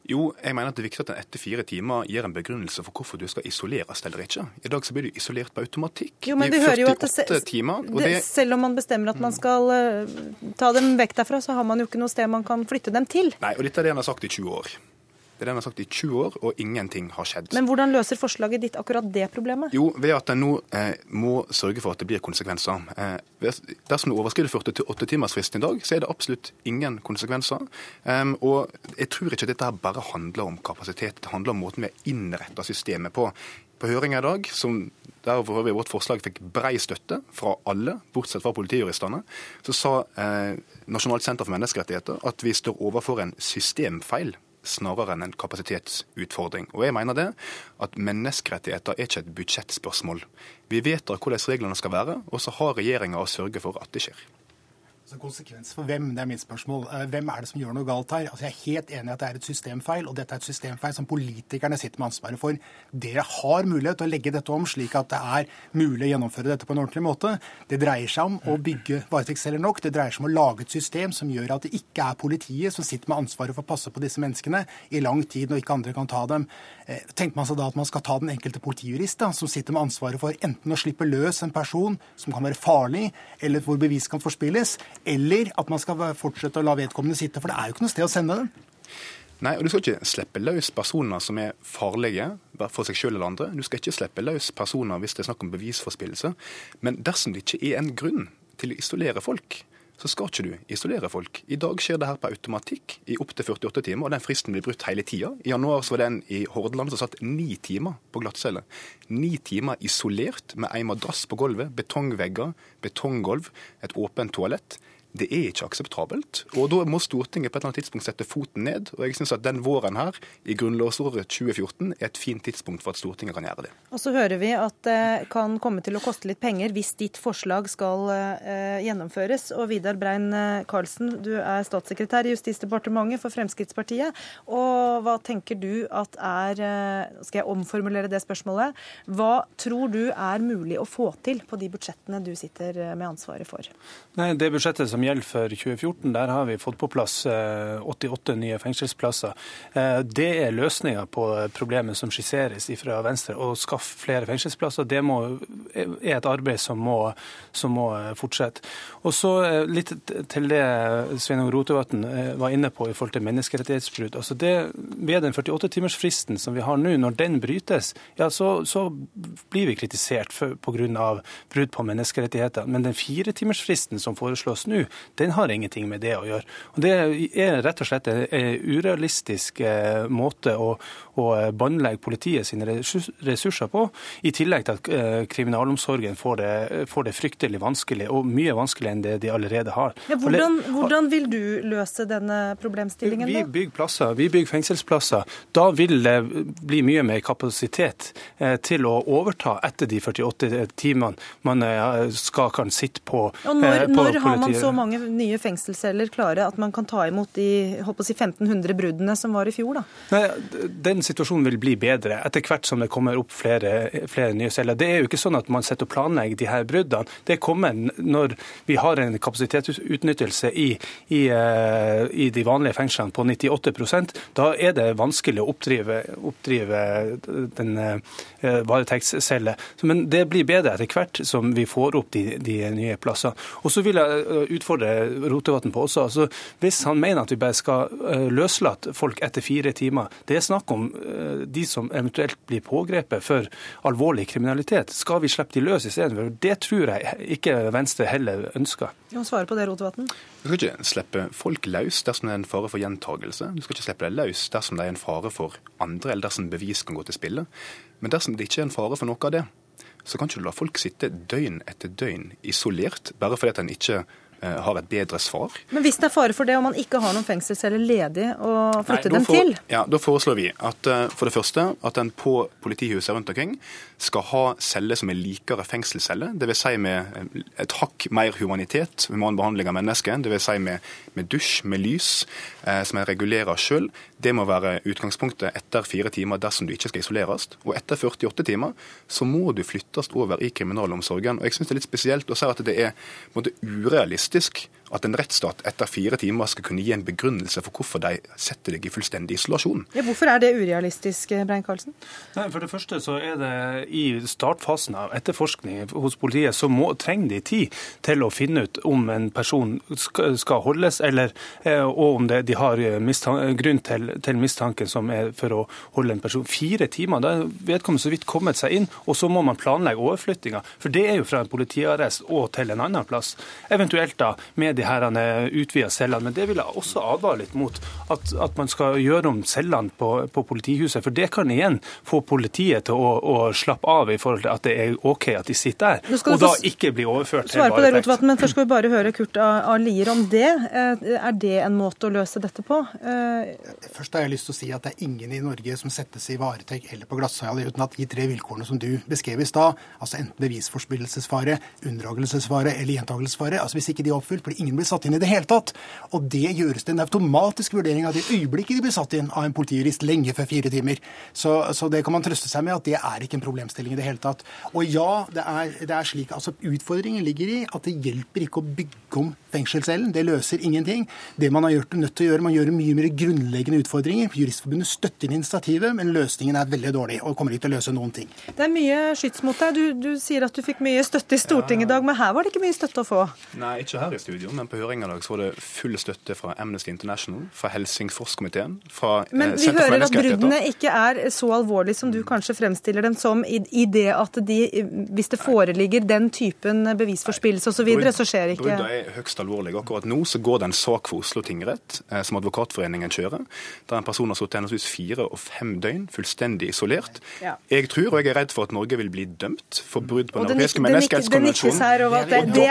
Jo, jeg mener at det er viktig at en etter fire timer gir en begrunnelse for hvorfor du skal isoleres eller ikke. I dag så blir du isolert på automatikk jo, men i 48 det, timer. Det, det, selv om man bestemmer at man skal uh, ta dem vekk derfra, så har man jo ikke noe sted man kan flytte dem til. Nei, og dette er det han har sagt i 20 år. Det er det han har sagt i 20 år, og ingenting har skjedd. Men hvordan løser forslaget ditt akkurat det problemet? Jo, ved at en nå eh, må sørge for at det blir konsekvenser. Eh, dersom du overskrider 48-timersfristen i dag, så er det absolutt ingen konsekvenser. Um, og jeg tror ikke dette bare handler om kapasitet, det handler om måten vi har innretta systemet på. På høringa i dag, som der vårt forslag fikk brei støtte fra alle, bortsett fra politijuristene, så sa eh, Nasjonalt senter for menneskerettigheter at vi står overfor en systemfeil snarere enn en kapasitetsutfordring. Og jeg mener det at menneskerettigheter er ikke et budsjettspørsmål. Vi vedtar hvordan reglene skal være, og så har regjeringa å sørge for at det skjer. Altså konsekvens for hvem, det er mitt spørsmål. Eh, hvem er det som gjør noe galt her? Altså jeg er helt enig i at det er et systemfeil, og dette er et systemfeil som politikerne sitter med ansvaret for. Dere har mulighet til å legge dette om slik at det er mulig å gjennomføre dette på en ordentlig måte. Det dreier seg om å bygge varetektsceller nok. Det dreier seg om å lage et system som gjør at det ikke er politiet som sitter med ansvaret for å passe på disse menneskene i lang tid når ikke andre kan ta dem. Eh, tenker man seg da at man skal ta den enkelte politijurist, da, som sitter med ansvaret for enten å slippe løs en person som kan være farlig, eller hvor bevis kan forspilles, eller at man skal fortsette å la vedkommende sitte, for det er jo ikke noe sted å sende dem. Nei, og Du skal ikke slippe løs personer som er farlige for seg selv eller andre. Du skal ikke slippe løs personer hvis det er snakk om bevisforspillelse. Men dersom det ikke er en grunn til å isolere folk, så skal ikke du isolere folk. I dag skjer det her på automatikk i opptil 48 timer, og den fristen blir brutt hele tida. I januar så var det en i Hordaland som satt ni timer på glattcelle. Ni timer isolert med ei madrass på gulvet, betongvegger, betonggulv, et åpent toalett. Det er ikke akseptabelt. Og da må Stortinget på et eller annet tidspunkt sette foten ned. Og jeg syns at den våren her, i grunnlovsåret 2014, er et fint tidspunkt for at Stortinget kan gjøre det. Og så hører vi at det kan komme til å koste litt penger hvis ditt forslag skal uh, gjennomføres. Og Vidar Brein eh, Karlsen, du er statssekretær i Justisdepartementet for Fremskrittspartiet. Og hva tenker du at er uh, Skal jeg omformulere det spørsmålet? Hva tror du er mulig å få til på de budsjettene du sitter med ansvaret for? Nei, Det budsjettet som som gjelder for 2014, der har vi fått på plass 88 nye fengselsplasser. Det er løsninga på problemet som skisseres fra Venstre. Å skaffe flere fengselsplasser det må, er et arbeid som må, som må fortsette. Og så litt til det Sveinung Rotevatn var inne på i forhold til menneskerettighetsbrudd. Altså ved den 48-timersfristen som vi har nå, når den brytes, ja, så, så blir vi kritisert pga. brudd på menneskerettigheter. Men den firetimersfristen som foreslås nå, den har ingenting med det å gjøre. Og Det er rett og slett en urealistisk eh, måte å, å båndlegge politiet sine ressurser på, i tillegg til at eh, kriminalomsorgen får det, får det fryktelig vanskelig, og mye vanskeligere enn det de allerede har. Ja, hvordan, hvordan, vil du løse denne problemstillingen? Vi bygger plasser, vi bygger fengselsplasser. Da vil det bli mye mer kapasitet eh, til å overta etter de 48 timene man skal kan sitte på. Og Når, på når har man så mange nye fengselsceller klare at man kan ta imot de si 1500 bruddene som var i fjor? da? Nei, Den situasjonen vil bli bedre etter hvert som det kommer opp flere, flere nye celler. Det er jo ikke sånn at man setter og planlegger de her bruddene. Det kommer når vi har en kapasitetsutnyttelse i, i, eh, i de vanlige fengslene på 98% Da er det vanskelig å oppdrive, oppdrive den uh, varetektscelle. Men det blir bedre etter hvert som vi får opp de, de nye plassene. Og så vil jeg uh, utfordre Rotevatn på også. altså Hvis han mener at vi bare skal uh, løslate folk etter fire timer, det er snakk om de som eventuelt blir pågrepet for alvorlig kriminalitet. Skal vi slippe de løs istedenfor? Det tror jeg ikke Venstre heller ønsker. Du må svare på det, Rotevatn. Du skal ikke slippe folk løs dersom det er en fare for gjentagelse. Du skal ikke slippe dem løs dersom det er en fare for andre, eller dersom bevis kan gå til spille. Men dersom det ikke er en fare for noe av det, så kan ikke du la folk sitte døgn etter døgn isolert bare fordi at en ikke eh, har et bedre svar. Men hvis det er fare for det, og man ikke har noen fengselsceller ledig å flytte Nei, dem for, til? Ja, Da foreslår vi at eh, for det første at en på politihuset rundt omkring skal ha celler som er likere fengselsceller, dvs. Si med eh, et hakk mer humanitet, human behandling av mennesker, dvs. Si med, med dusj, med lys, eh, som en regulerer sjøl. Det må være utgangspunktet etter fire timer dersom du ikke skal isoleres. Og etter 48 timer så må du flyttes over i kriminalomsorgen. Og jeg syns det er litt spesielt å si at det er måte, urealistisk at en rettsstat etter fire timer skal kunne gi en begrunnelse for hvorfor de setter deg i fullstendig isolasjon. Ja, hvorfor er det urealistisk, Brein Karlsen? Nei, For det første så er det i startfasen av etterforskning hos politiet så må, trenger de tid til å finne ut om en person skal, skal holdes, eller, eh, og om det, de har grunn til, til mistanken som er for å holde en person. Fire timer, da er vedkommende så vidt kommet seg inn, og så må man planlegge overflyttinga. For det er jo fra en politiarrest og til en annen plass. Eventuelt da med de her utvida cellene. Men det vil jeg også advare litt mot. At, at man skal gjøre om cellene på, på, politihuset. For det kan igjen få politiet til å, å, slappe av i forhold til at det er OK at de sitter der. Og da ikke bli overført til varetekt. Men først skal vi bare høre Kurt A. Lier om det. Eh, er det en måte å løse dette på? Eh, først har jeg lyst til å si at det er ingen i Norge som settes i varetekt eller på glattcelle uten at de tre vilkårene som du beskrev i stad, altså enten bevisforspillelsesfare, unndragelsesfare eller gjentagelsesfare, altså hvis ikke de er oppfylt, blir ingen blir satt inn i det hele tatt. Og det gjøres det en automatisk vurdering av det øyeblikket de blir satt inn av en politijurist lenge før fire timer. Så, så, det kan man trøste seg med at det er ikke en problemstilling i det hele tatt. Og ja, det er, det er slik, altså Utfordringen ligger i at det hjelper ikke å bygge om fengselscellen. Det løser ingenting. Det man har gjort nødt til å gjøre, man gjør mye mer grunnleggende utfordringer. Juristforbundet støtter initiativet, men løsningen er veldig dårlig og kommer ikke til å løse noen ting. Det er mye skyts mot deg. Du, du sier at du fikk mye støtte i Stortinget i dag, men her var det ikke mye støtte å få? Nei, ikke her i studio, men på høringa i dag så var det full støtte fra Amnesty International, fra Helsingforskomiteen, fra eh, Men vi hører at bruddene ikke er så alvorlige som du kanskje fremstiller dem som, i, i det at de, hvis det foreligger den typen bevisforspillelse osv., så, videre, så skjer ikke er høyst alvorlige. Akkurat nå så går det en sak for Oslo tingrett eh, som Advokatforeningen kjører, der en person har sittet henholdsvis fire og fem døgn fullstendig isolert. Ja. Jeg tror, og jeg er redd for, at Norge vil bli dømt for brudd på den, europeiske menneskerettskonvensjonen. Men da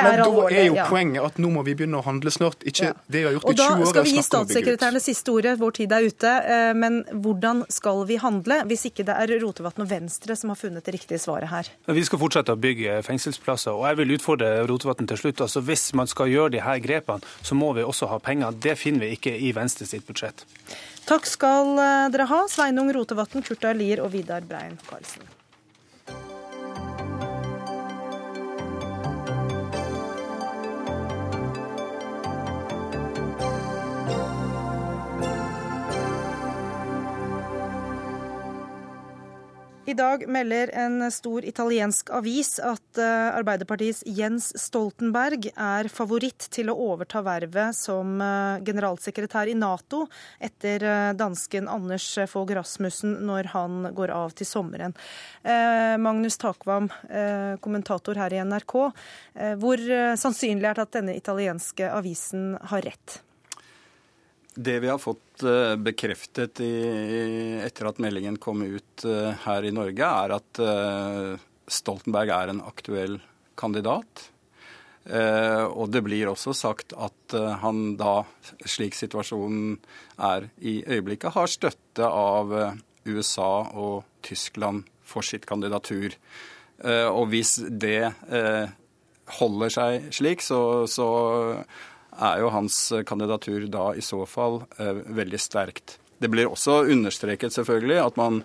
er jo poenget at nå må vi begynne å handle snart. Ikke ja. det vi har gjort i 20 år. Og Da skal vi gi statssekretærene siste ordet. Vår tid er ute. Eh, men hvordan skal vi handle hvis ikke det er Rotevatn og Venstre som har funnet det riktige svaret her? Vi skal fortsette å bygge fengselsplasser. Og jeg vil utfordre Rotevatn til slutt. Altså, hvis man skal gjøre de her grepene, så må vi også ha penger. Det finner vi ikke i Venstre sitt budsjett. Takk skal eh, dere ha, Sveinung Rotevatn, Kurt Lier og Vidar Brein Karlsen. I dag melder en stor italiensk avis at eh, Arbeiderpartiets Jens Stoltenberg er favoritt til å overta vervet som eh, generalsekretær i Nato etter eh, dansken Anders Fogh Rasmussen når han går av til sommeren. Magnus Takvam, kommentator her i NRK. Hvor sannsynlig er det at denne italienske avisen har rett? Det vi har fått eh, bekreftet i, etter at meldingen kom ut eh, her i Norge, er at eh, Stoltenberg er en aktuell kandidat. Og det blir også sagt at han da, slik situasjonen er i øyeblikket, har støtte av USA og Tyskland for sitt kandidatur. Og hvis det holder seg slik, så, så er jo hans kandidatur da i så fall eh, veldig sterkt. Det blir også understreket selvfølgelig at man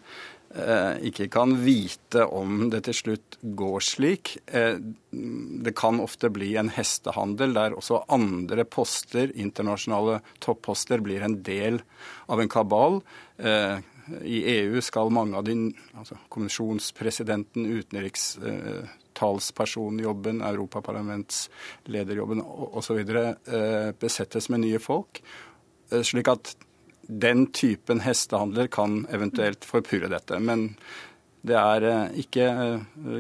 eh, ikke kan vite om det til slutt går slik. Eh, det kan ofte bli en hestehandel der også andre poster, internasjonale topposter, blir en del av en kabal. Eh, I EU skal mange av de altså kommisjonspresidenten, utenriks talspersonjobben, europaparlamentslederjobben osv. Eh, besettes med nye folk. Eh, slik at den typen hestehandler kan eventuelt forpurre dette. Men det er eh, ikke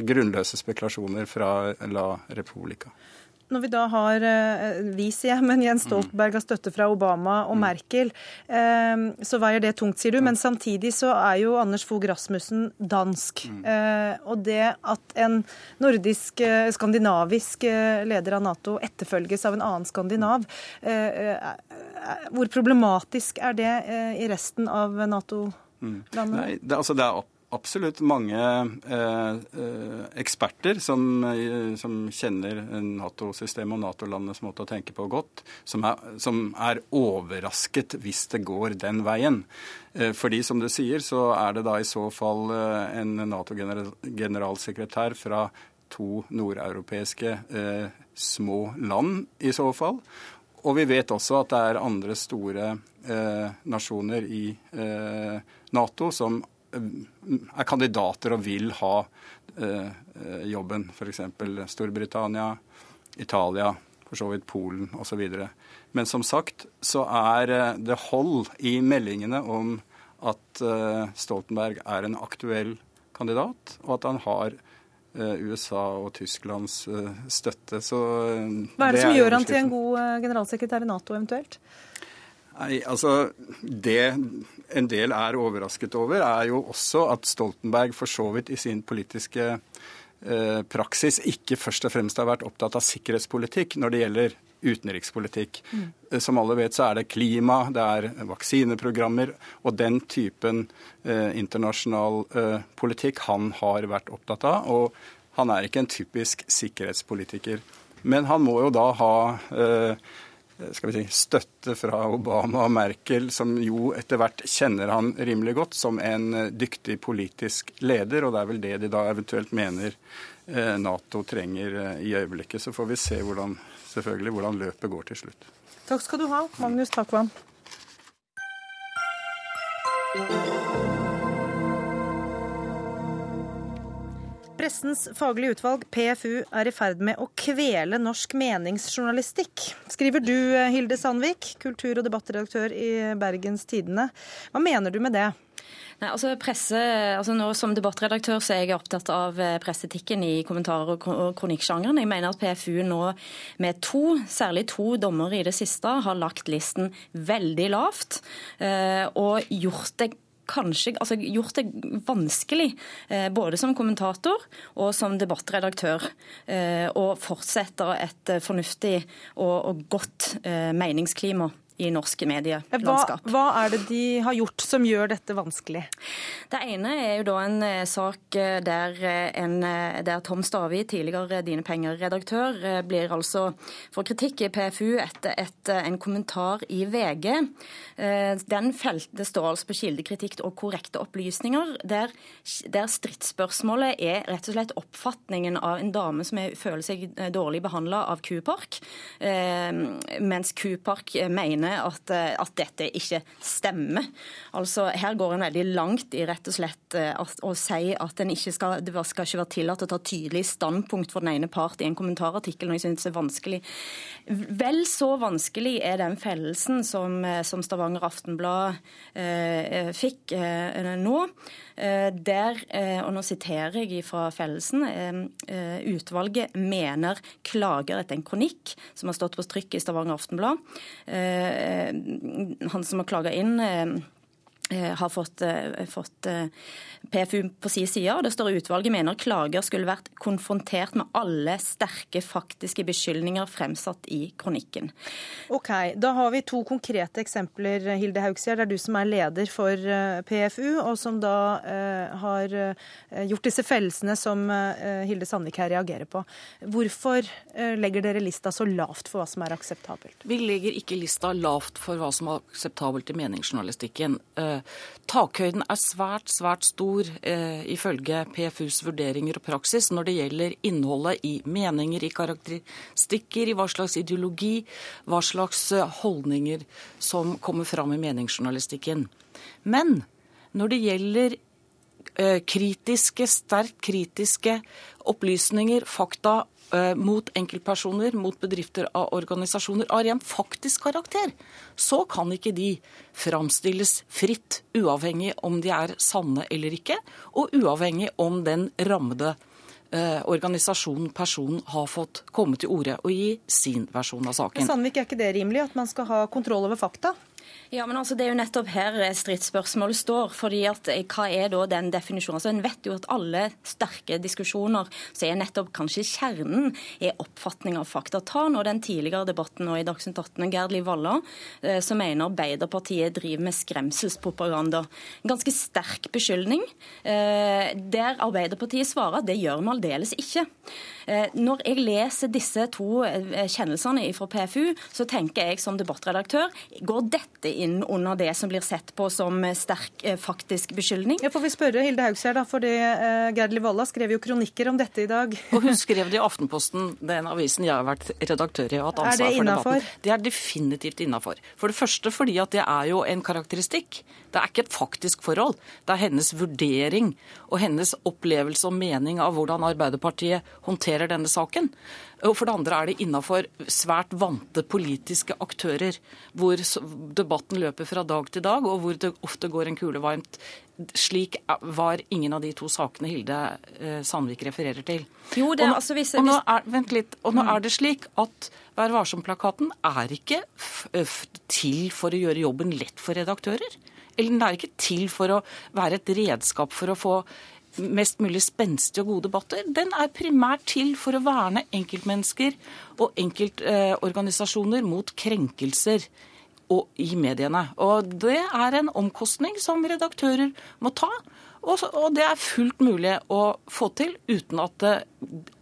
grunnløse spekulasjoner fra La Republica. Når vi da har eh, vi, sier jeg, men Jens Stoltenberg har støtte fra Obama og mm. Merkel, eh, så veier det tungt, sier du. Men samtidig så er jo Anders Fogh Rasmussen dansk. Mm. Eh, og det at en nordisk, skandinavisk leder av Nato etterfølges av en annen skandinav, hvor problematisk er det i resten av? Mm. Nei, det, altså det er absolutt mange eh, eh, eksperter som, eh, som, kjenner Nato-systemet og Nato-landenes måte å tenke på godt, som er, som er, overrasket hvis det går den veien. Eh, fordi som du sier, så er det da i så fall eh, en Nato-generalsekretær fra to nordeuropeiske eh, små land i så fall. Og vi vet også at det er andre store nasjoner i Nato som er kandidater og vil ha eh, jobben. F.eks. Storbritannia, Italia, for så vidt Polen osv. Men som sagt så er eh, det hold i meldingene om at eh, Stoltenberg er en aktuell kandidat, og at han har USA og Tysklands støtte. Så Hva er det, det som gjør han til en god generalsekretær i Nato eventuelt? Nei, altså Det en del er overrasket over, er jo også at Stoltenberg for så vidt i sin politiske eh, praksis ikke først og fremst har vært opptatt av sikkerhetspolitikk når det gjelder utenrikspolitikk. Mm. Som alle vet, så er det klima, det er vaksineprogrammer og den typen eh, internasjonal eh, politikk han har vært opptatt av. Og han er ikke en typisk sikkerhetspolitiker. Men han må jo da ha eh, skal vi si, støtte fra Obama og Merkel, som jo etter hvert kjenner han rimelig godt som en eh, dyktig politisk leder. Og det er vel det de da eventuelt mener eh, Nato trenger eh, i øyeblikket. Så får vi se hvordan, selvfølgelig hvordan løpet går til slutt. Takk skal du ha, Magnus Takvam. Pressens faglige utvalg, PFU, er i ferd med å kvele norsk meningsjournalistikk, skriver du, Hilde Sandvik, kultur- og debattredaktør i Bergens Tidende. Hva mener du med det? Nei, altså presse, altså nå Som debattredaktør så er jeg opptatt av presseetikken pressetikken i kommentarer og kronikksjangeren. Jeg mener at PFU nå med to, særlig to dommere i det siste, har lagt listen veldig lavt. Eh, og gjort det kanskje altså, gjort det vanskelig, eh, både som kommentator og som debattredaktør, eh, å fortsette et fornuftig og, og godt eh, meningsklima i norske medielandskap. Hva, hva, er det de har gjort som gjør dette vanskelig? Det ene er jo da en eh, sak eh, der, eh, en, der Tom Stavi, tidligere Dine Penger-redaktør, blir altså får kritikk i PFU etter et, en kommentar i VG. Den felte står altså på kildekritikk og korrekte opplysninger, der, der stridsspørsmålet er rett og slett oppfatningen av en dame som er, føler seg dårlig behandla av Kupark, mens Kupark mener at, eh, at, dette ikke stemmer. Altså, Her går en veldig langt i rett og slett eh, å si at skal, det skal ikke være tillatt å ta tydelig standpunkt for den ene part i en kommentarartikkel, når jeg synes det er vanskelig. Vel så vanskelig er den fellelsen som, som Stavanger Aftenblad eh, fikk eh, nå. Der, og nå siterer jeg fra fellelsen, utvalget mener klager etter en kronikk som har stått på trykk i Stavanger Aftenblad. Eh, han som har klaga inn eh, har fått, eh, fått eh, PFU på sin side. Det står utvalget mener klager skulle vært konfrontert med alle sterke faktiske beskyldninger fremsatt i kronikken. Ok, Da har vi to konkrete eksempler, Hilde Haugsgjerd. Det er du som er leder for PFU, og som da eh, har gjort disse fellelsene som eh, Hilde Sandvik her reagerer på. Hvorfor eh, legger dere lista så lavt for hva som er akseptabelt? Vi legger ikke lista lavt for hva som er akseptabelt i meningsjournalistikken. Eh, takhøyden er svært, svært stor eh, ifølge PFUs vurderinger og praksis når det gjelder innholdet i meninger, i karakteristikker, i hva slags ideologi, hva slags eh, holdninger som kommer fram i meningsjournalistikken. Men når det gjelder eh, kritiske, sterkt kritiske opplysninger, fakta mot enkeltpersoner, mot bedrifter av organisasjoner av ren faktisk karakter, så kan ikke de framstilles fritt, uavhengig om de er sanne eller ikke, og uavhengig om den rammede eh, organisasjonen, personen, har fått komme til orde og gi sin versjon av saken. Sandvik, er ikke det rimelig, at man skal ha kontroll over fakta? Ja, men altså, Det er jo nettopp her stridsspørsmålet står. fordi at eh, Hva er da den definisjonen? Altså, En vet jo at alle sterke diskusjoner så er nettopp kanskje kjernen er oppfatning av fakta. Ta nå den tidligere debatten nå i Dagsnytt 18 Gerd Liv Valla, eh, som mener Arbeiderpartiet driver med skremselspropaganda. En ganske sterk beskyldning, eh, der Arbeiderpartiet svarer at det gjør vi aldeles ikke. Når jeg leser disse to kjennelsene fra PFU, så tenker jeg som debattredaktør går dette inn inn under det som blir sett på som sterk eh, faktisk beskyldning? Ja, får vi spørre Hilde Haugsgjerd, da, for uh, Gerd Livalla skrev jo kronikker om dette i dag. Og hun skrev det i Aftenposten, den avisen jeg har vært redaktør i og hatt ansvar for debatten. Det er definitivt innafor. For det første fordi at det er jo en karakteristikk. Det er ikke et faktisk forhold. Det er hennes vurdering og hennes opplevelse og mening av hvordan Arbeiderpartiet håndterer denne saken. Og for det andre er det innafor svært vante politiske aktører, hvor debatten løper fra dag til dag, og hvor det ofte går en kule varmt. Slik var ingen av de to sakene Hilde eh, Sandvik refererer til. Jo, det er altså hvis, og nå er, Vent litt. Og nå mm. er det slik at Vær varsom-plakaten er ikke til for å gjøre jobben lett for redaktører. Eller den er ikke til for å være et redskap for å få mest mulig spenstige og gode debatter. Den er primært til for å verne enkeltmennesker og enkeltorganisasjoner mot krenkelser i mediene. Og det er en omkostning som redaktører må ta. Og, det er fullt mulig å få til uten at det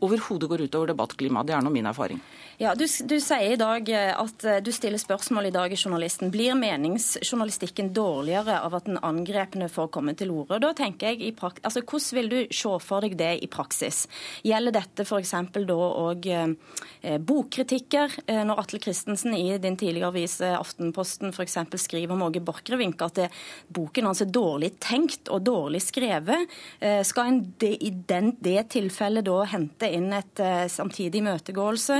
overhodet går utover debattklimaet. Det er nå min erfaring. Ja, du, du, sier i dag eh, at eh, du stiller spørsmål i dag i journalisten. Blir meningsjournalistikken dårligere av at den angrepne får komme til orde? Da tenker jeg, altså, Hvordan vil du se for deg det i praksis? Gjelder dette f.eks. da òg eh, bokkritikker? Eh, når Atle Christensen i din tidligere avis Aftenposten f.eks. skriver om Åge Borchgrevink at det, boken hans er dårlig tenkt og dårlig skrevet, eh, skal en de, i den, det tilfellet da hente inn et eh, samtidig imøtegåelse?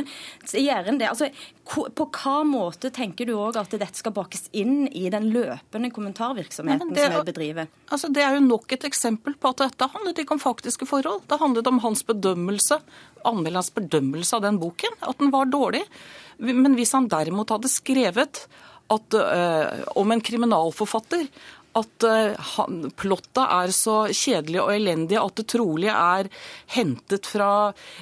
Altså, på hva måte tenker du òg at dette skal bakes inn i den løpende kommentarvirksomheten det, som vi bedriver? Altså, det er jo nok et eksempel på at dette handlet ikke om faktiske forhold. Det handlet om hans bedømmelse, anmelderens bedømmelse av den boken, at den var dårlig. Men hvis han derimot hadde skrevet at, øh, om en kriminalforfatter at plotta er så kjedelig og elendig at det trolig er hentet fra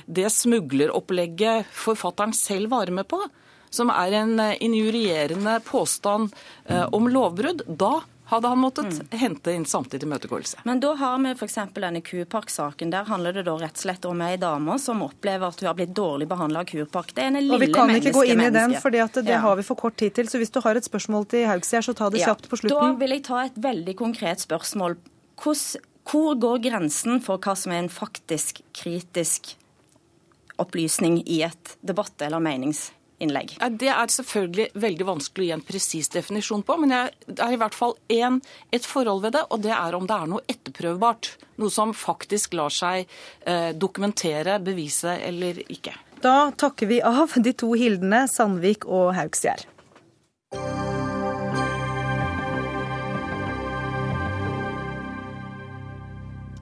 det smugleropplegget forfatteren selv var med på, som er en uh, injurierende påstand uh, om lovbrudd, da hadde han måttet mm. hente inn samtidig imøtegåelse. Men da har vi f.eks. denne Kupark-saken. Der handler det da rett og slett om ei dame som opplever at hun har blitt dårlig behandla av Kurpark. Det er en lille menneske. Og Vi kan ikke gå inn i den, for det ja. har vi for kort tid til. Så hvis du har et spørsmål til Haugsgjerd, så ta det kjapt på slutten. Da vil jeg ta et veldig konkret spørsmål. Hvordan, hvor går grensen for hva som er en faktisk kritisk opplysning i et debatt- eller menings innlegg. Det er selvfølgelig veldig vanskelig å gi en presis definisjon på, men det er i hvert fall en, et forhold ved det, og det er om det er noe etterprøvbart. Noe som faktisk lar seg eh, dokumentere, bevise eller ikke. Da takker vi av de to Hildene, Sandvik og Haugsgjerd.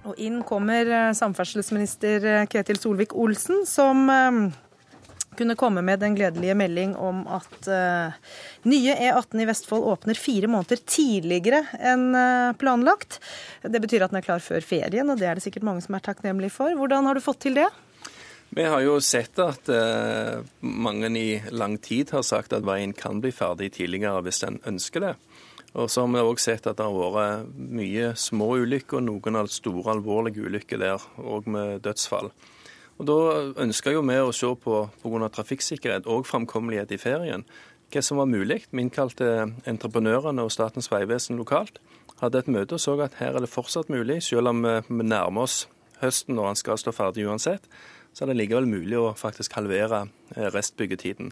Og inn kommer eh, samferdselsminister eh, Ketil Solvik-Olsen, som eh, kunne komme med den gledelige melding om at uh, nye E18 i Vestfold åpner fire måneder tidligere enn uh, planlagt. Det betyr at den er klar før ferien, og det er det sikkert mange som er takknemlige for. Hvordan har du fått til det? Vi har jo sett at uh, mange i lang tid har sagt at veien kan bli ferdig tidligere hvis en ønsker det. Og så har vi òg sett at det har vært mye små ulykker, noen av store alvorlige ulykker der, òg med dødsfall. Og Da ønsker jo vi å se på pga. trafikksikkerhet og framkommelighet i ferien hva som var mulig. Vi innkalte entreprenørene og Statens vegvesen lokalt. Hadde et møte og så at her er det fortsatt mulig, selv om vi nærmer oss høsten når han skal stå ferdig uansett, så er det likevel mulig å faktisk halvere restbyggetiden.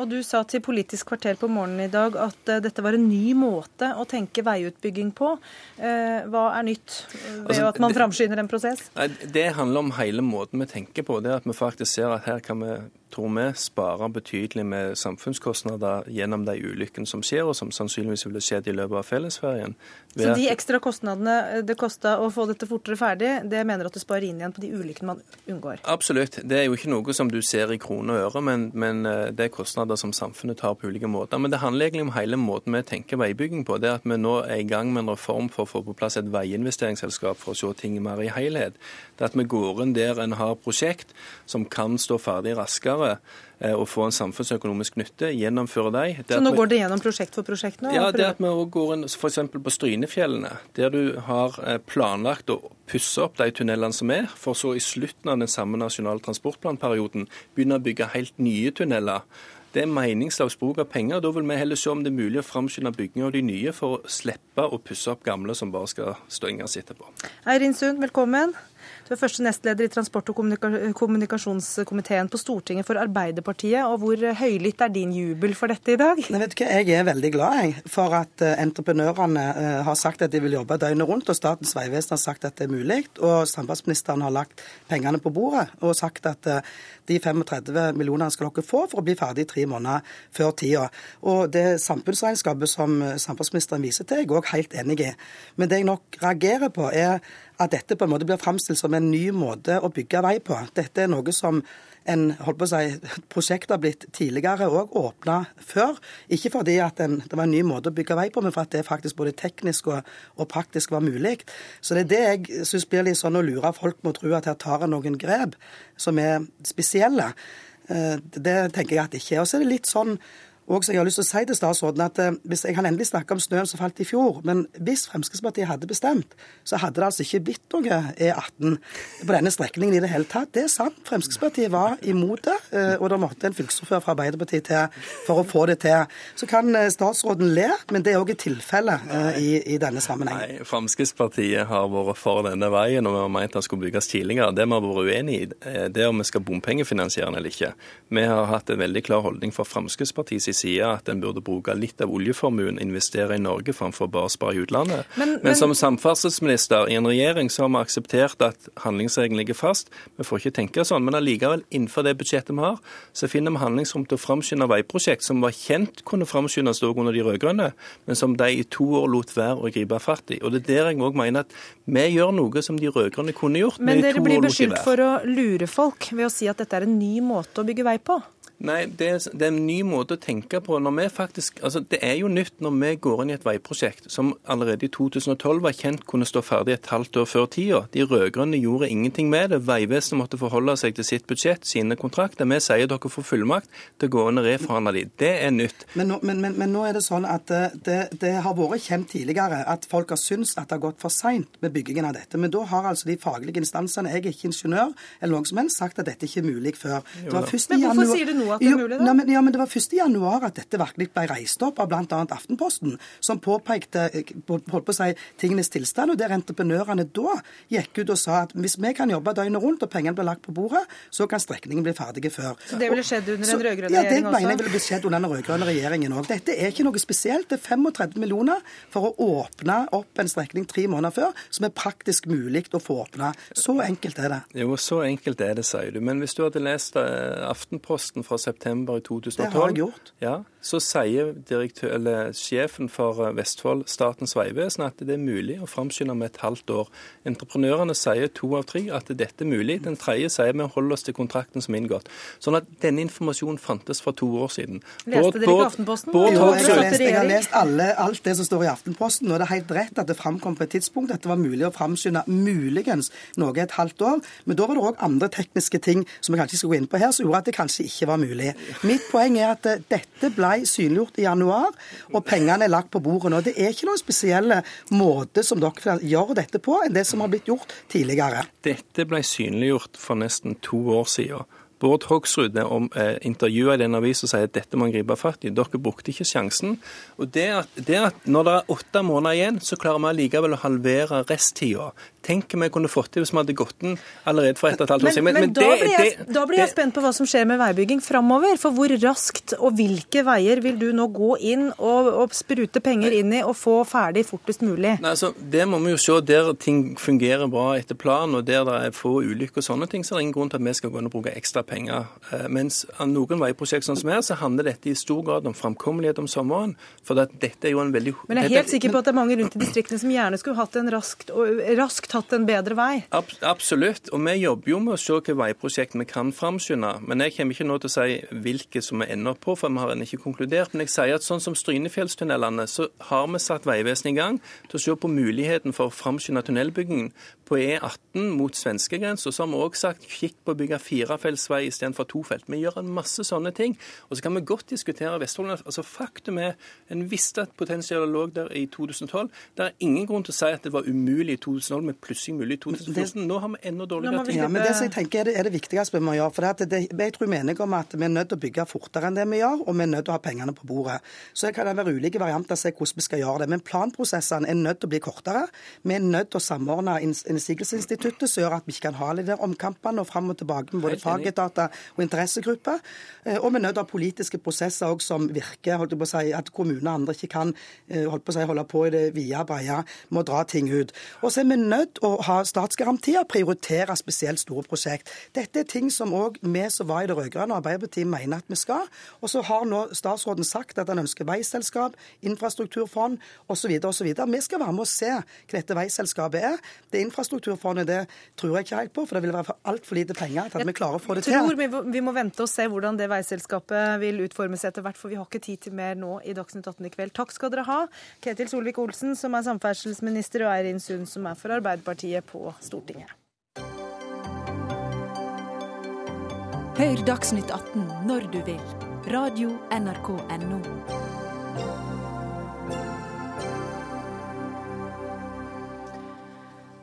Og Du sa til Politisk kvarter på morgenen i dag at uh, dette var en ny måte å tenke veiutbygging på. Uh, hva er nytt ved altså, at man framskynder en prosess? Nei, det handler om hele måten vi tenker på. Det at vi faktisk ser at her kan vi tror vi sparer betydelig med samfunnskostnader gjennom de ulykkene som skjer, og som sannsynligvis ville skjedd i løpet av fellesferien. Så de ekstra kostnadene det kosta å få dette fortere ferdig, det mener at du sparer inn igjen på de ulykkene man unngår? Absolutt. Det er jo ikke noe som du ser i kroner og øre, men, men, eh, det er kostnader som samfunnet tar på ulike måter. Men det handler egentlig om hele måten vi tenker veibygging på. Det at vi nå er i gang med en reform for å få på plass et veiinvesteringsselskap for å se ting mer i helhet. Det at vi går inn der en har prosjekt som kan stå ferdig raskere eh, og få en samfunnsøkonomisk nytte, gjennomføre de. Så nå går det gjennom prosjekt for prosjekt? nå? Ja, det at vi òg går inn f.eks. på Strynefjellene, der du har eh, planlagt å pusse opp de tunnelene som er, for så i slutten av den samme nasjonale transportplanperioden begynne å bygge helt nye tunneler. Det er meningsløs bruk av penger. Da vil vi heller se om det er mulig å framskynde bygging av de nye, for å slippe å pusse opp gamle som bare skal stå sitte etterpå. Eirin Sund, velkommen. Du er første nestleder i transport- og kommunikasjonskomiteen på Stortinget for Arbeiderpartiet. og Hvor høylytt er din jubel for dette i dag? Du hva? Jeg er veldig glad jeg, for at uh, entreprenørene uh, har sagt at de vil jobbe døgnet rundt, og Statens vegvesen har sagt at det er mulig. Og samferdselsministeren har lagt pengene på bordet og sagt at uh, de 35 millionene skal dere få for å bli ferdig tre måneder før tida. Og det samfunnsregnskapet som samferdselsministeren viser til, er jeg òg helt enig i. Men det jeg nok reagerer på, er at dette på en måte blir framstilt som en ny måte å bygge vei på. Dette er noe som en holdt på å si, prosjekt har blitt tidligere òg åpna før. Ikke fordi at en, det var en ny måte å bygge vei på, men for at det faktisk både teknisk og, og praktisk var mulig. Så det er det jeg syns blir litt sånn å lure folk med å tro at her tar en noen grep som er spesielle. Eh, det tenker jeg at det ikke er. Og så er det litt sånn og så jeg har lyst til å si til statsråden at eh, hvis Jeg kan endelig snakke om snøen som falt i fjor, men hvis Fremskrittspartiet hadde bestemt, så hadde det altså ikke blitt noe E18 på denne strekningen i det hele tatt. Det er sant. Fremskrittspartiet var imot det, eh, og det måtte en fylkesordfører fra Arbeiderpartiet til for å få det til. Så kan eh, statsråden le, men det er òg et tilfelle i, i, denne sammenheng. Nei, Fremskrittspartiet har vært for denne veien, og vi har ment den skulle bygges tidligere. Det vi har vært uenig i, det er om vi skal bompengefinansiere den eller ikke. Vi har hatt en veldig klar holdning for Fremskrittspartiets side at en burde bruke litt av oljeformuen, investere i Norge framfor bare å spare i utlandet. Men, men, men som samferdselsminister i en regjering så har vi akseptert at handlingsregelen ligger fast. Vi får ikke tenke sånn, men allikevel innenfor det budsjettet vi har, så finner vi handlingsrom til å framskynde veiprosjekt som var kjent kunne framskyndes under de rød-grønne, men som de i to år lot være å gripe fatt i. Og det er der jeg òg mener at vi gjør noe som de rød-grønne kunne gjort. Men dere blir beskyldt for å lure folk ved å si at dette er en ny måte å bygge vei på? Nei, det er, det er, en ny måte å tenke på. Når vi faktisk, altså Det er jo nytt når vi går inn i et veiprosjekt som allerede i 2012 var kjent kunne stå ferdig et halvt år før tida. De rød-grønne gjorde ingenting med det. Vegvesenet måtte forholde seg til sitt budsjett, sine kontrakter. Vi sier dere får fullmakt til å gå inn og reforhandle de. Det er nytt. Men nå, men, men, men nå, er det sånn at eh, det, det, har vært kjent tidligere at folk har syntes at det har gått for seint med byggingen av dette. Men da har altså de faglige instansene, jeg er ikke ingeniør eller noen som helst, sagt at dette ikke er mulig før. Det var først i januar, at det er mulig? da? Nei, men, ja, men Det var 1. januar at dette virkelig ble reist opp av bl.a. Aftenposten, som påpekte eh, holdt på å si, tingenes tilstand, og der entreprenørene da gikk ut og sa at hvis vi kan jobbe døgnet rundt og pengene blir lagt på bordet, så kan strekningen bli ferdig før. Så det ville skjedd under den rød-grønne ja, det mener jeg ville blitt skjedd under den rød-grønne regjeringen òg. Dette er ikke noe spesielt. Det er 35 millioner for å åpne opp en strekning tre måneder før, som er praktisk mulig å få åpna. Så enkelt er det. Jo, så enkelt er det, sier du. Men hvis du hadde lest eh, Aftenposten fra september i 2012 Det har jeg gjort. Ja, så sier direktør, eller sjefen for eh, Vestfold, Statens vegvesen, at det er mulig å framskynde med et halvt år. Entreprenørene sier to av tre at dette er mulig. Den tredje sier vi holder oss til kontrakten som er inngått. Sånn at denne informasjonen fantes for to år siden. Leste dere ikke Aftenposten? Bård Jo, jeg har lest, jeg har lest alle, alt det som står i Aftenposten, og det er helt rett at det framkom på et tidspunkt at det var mulig å framskynde muligens noe et halvt år. Men da var det òg andre tekniske ting som jeg kanskje skal gå inn på her, som gjorde at det kanskje ikke var mulig. Mitt poeng er at eh, dette ble synliggjort i januar, og pengene er lagt på bordet nå. Det er ikke noen spesielle måte som dere gjør dette på, enn det som har blitt gjort tidligere. Dette ble synliggjort for nesten to år siden. Bård Hoksrud om, eh, intervjuet i den avisen sier at dette må en gripe fatt i. Dere brukte ikke sjansen. Og det at, det at Når det er åtte måneder igjen, så klarer vi allikevel å halvere resttida. Tenk om vi kunne fått til hvis vi hadde gått den allerede for ett og et halvt år Men, siden. men, da, det- blir jeg, det- da blir jeg spent på hva som skjer med veibygging framover. For hvor raskt og hvilke veier vil du nå gå inn og, og sprute penger inn i og få ferdig fortest mulig? Nei, altså, Det må vi jo se. Der ting fungerer bra etter planen, og der det er få ulykker og sånne ting, så er det ingen grunn til at vi skal gå inn og bruke ekstra penger. Eh, Mens noen veiprosjekt sånn som her, så handler dette i stor grad om framkommelighet om sommeren. For dette er jo en veldig Men jeg er dette- helt sikker på at det er mange rundt i distriktene som gjerne skulle hatt en raskt, raskt hatt en bedre vei. Ab absolutt. Og vi jobber jo med å se hvilke veiprosjekt vi kan framskynde. Men jeg kommer ikke nå til å si hvilke som vi ender på, for vi har ennå ikke konkludert. Men jeg sier at sånn som Strynefjellstunnelene, så har vi satt Vegvesenet i gang til å se på muligheten for å framskynde tunnelbyggingen på E18 mot svenskegrensa. Så har vi òg sagt kikk på å bygge firefeltsvei istedenfor tofelt. Vi gjør en masse sånne ting. Og så kan vi godt diskutere Vestfold. Altså Faktum er en visste at potensialet lå der i 2012. Det er ingen grunn til å si at det var umulig i 2012, men plutselig mulig i 2014. Nå har vi enda dårligere tid. Ja, men det som jeg tenker er det, er det viktigste vi må gjøre. for det, at Jeg tror vi er enige om at vi er nødt til å bygge fortere enn det vi gjør, og vi er nødt til å ha pengene på bordet. Så det kan være ulike varianter å se hvordan vi skal gjøre det. Men planprosessene er nødt til å bli kortere. Vi er nødt til å samordne innsigelsesinstituttet, som gjør at vi ikke kan ha de der omkampene og fram og tilbake med både fagetater og interessegrupper. Eh, Og vi er nødt til å ha politiske prosesser som virker. holdt på å si, At kommuner og andre ikke kan eh, holdt på å si, holde på i det vide og breie med å dra ting ut. Og så er vi nødt til å ha statsgarantier, prioritere spesielt store prosjekt. Dette er ting som òg vi som var i det rød-grønne Arbeiderpartiet mener at vi skal. Og så har nå statsråden sagt at han ønsker veiselskap, infrastrukturfond osv. osv. Vi skal være med og se hva dette veiselskapet er. Det infrastrukturfondet det tror jeg ikke helt på, for det vil være altfor lite penger til at vi klarer å få det til. Jeg tror vi må vente og se hvordan det veiselskapet vil utformes etter hvert, for vi har ikke tid til mer nå i Dagsnytt 18 i kveld. Takk skal dere ha, Ketil Solvik-Olsen, som er samferdselsminister, og Eirin Sund, som er for Arbeiderpartiet på Stortinget. Hør Dagsnytt 18 når du vil. Radio NRK Radio.nrk.no.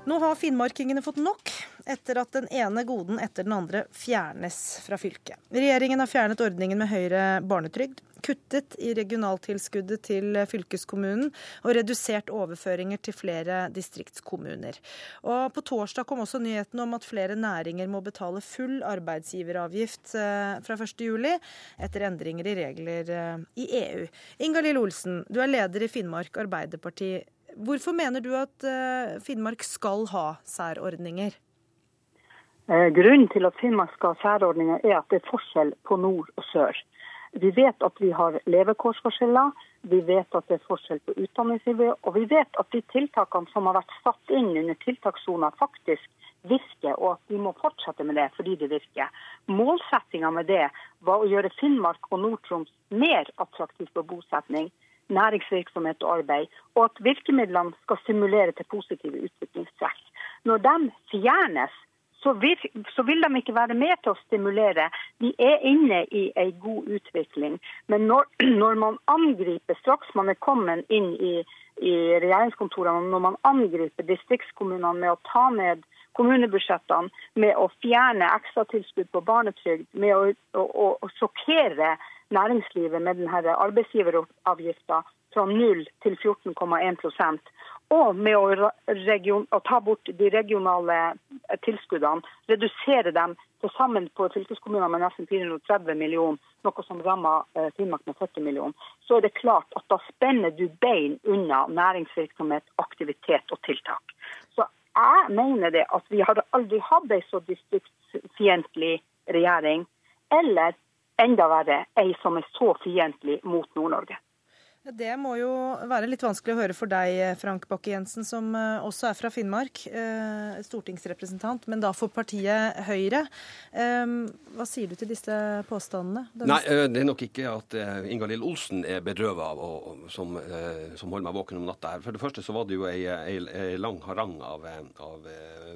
Nå har finnmarkingene fått nok, etter at den ene goden etter den andre fjernes fra fylket. Regjeringen har fjernet ordningen med høyere barnetrygd, kuttet i regionaltilskuddet til fylkeskommunen og redusert overføringer til flere distriktskommuner. Og på torsdag kom også nyheten om at flere næringer må betale full arbeidsgiveravgift eh, fra 1.7, etter endringer i regler eh, i EU. Ingalill Olsen, du er leder i Finnmark Arbeiderparti. Hvorfor mener du at eh, Finnmark skal ha særordninger? Eh, Grunnen til at Finnmark skal ha særordninger, er at det er forskjell på nord og sør. Vi vet at vi har levekårsforskjeller, vi vet at det er forskjell på utdanningsnivå, og vi vet at de tiltakene som har vært satt inn under tiltakssona, faktisk virker, og at vi må fortsette med det fordi det virker. Målsettinga med det var å gjøre Finnmark og Nord-Troms mer attraktivt på bosetning, næringsvirksomhet og arbeid, og at virkemidlene skal stimulere til positive utviklingstrekk. Når de fjernes, så vil, de ikke være med til å stimulere. De er inne i en god utvikling. Men når, når man angriper, straks man er kommet inn i, i regjeringskontorene, når man angriper distriktskommunene med å ta ned kommunebudsjettene med å fjerne ekstratilskudd på barnetrygd, med å, å, å sjokkere næringslivet med denne arbeidsgiveravgifta fra 0 til 14,1% og med å, region, å, ta bort de regionale eh, tilskuddene, redusere dem til sammen på fylkeskommunene med nesten 430 millioner, noe som rammer eh, Finnmark med 40 millioner, så er det klart at da spenner du bein unna næringsvirksomhet, aktivitet og tiltak. Så jeg mener det at vi har aldri hatt ei så distriktsfiendtlig regjering, eller enda verre, ei som er så fiendtlig mot Nord-Norge. Det må jo være litt vanskelig å høre for deg, Frank Bakke-Jensen, som eh, også er fra Finnmark, eh, stortingsrepresentant, men da for partiet Høyre. Hva sier du til disse påstandene? Nei, eh, Det er nok ikke at Ingalill Olsen er bedrøvet av og, som, som, holder meg våken om natta. her. For det første så var det jo ei, ei, ei lang harang av, av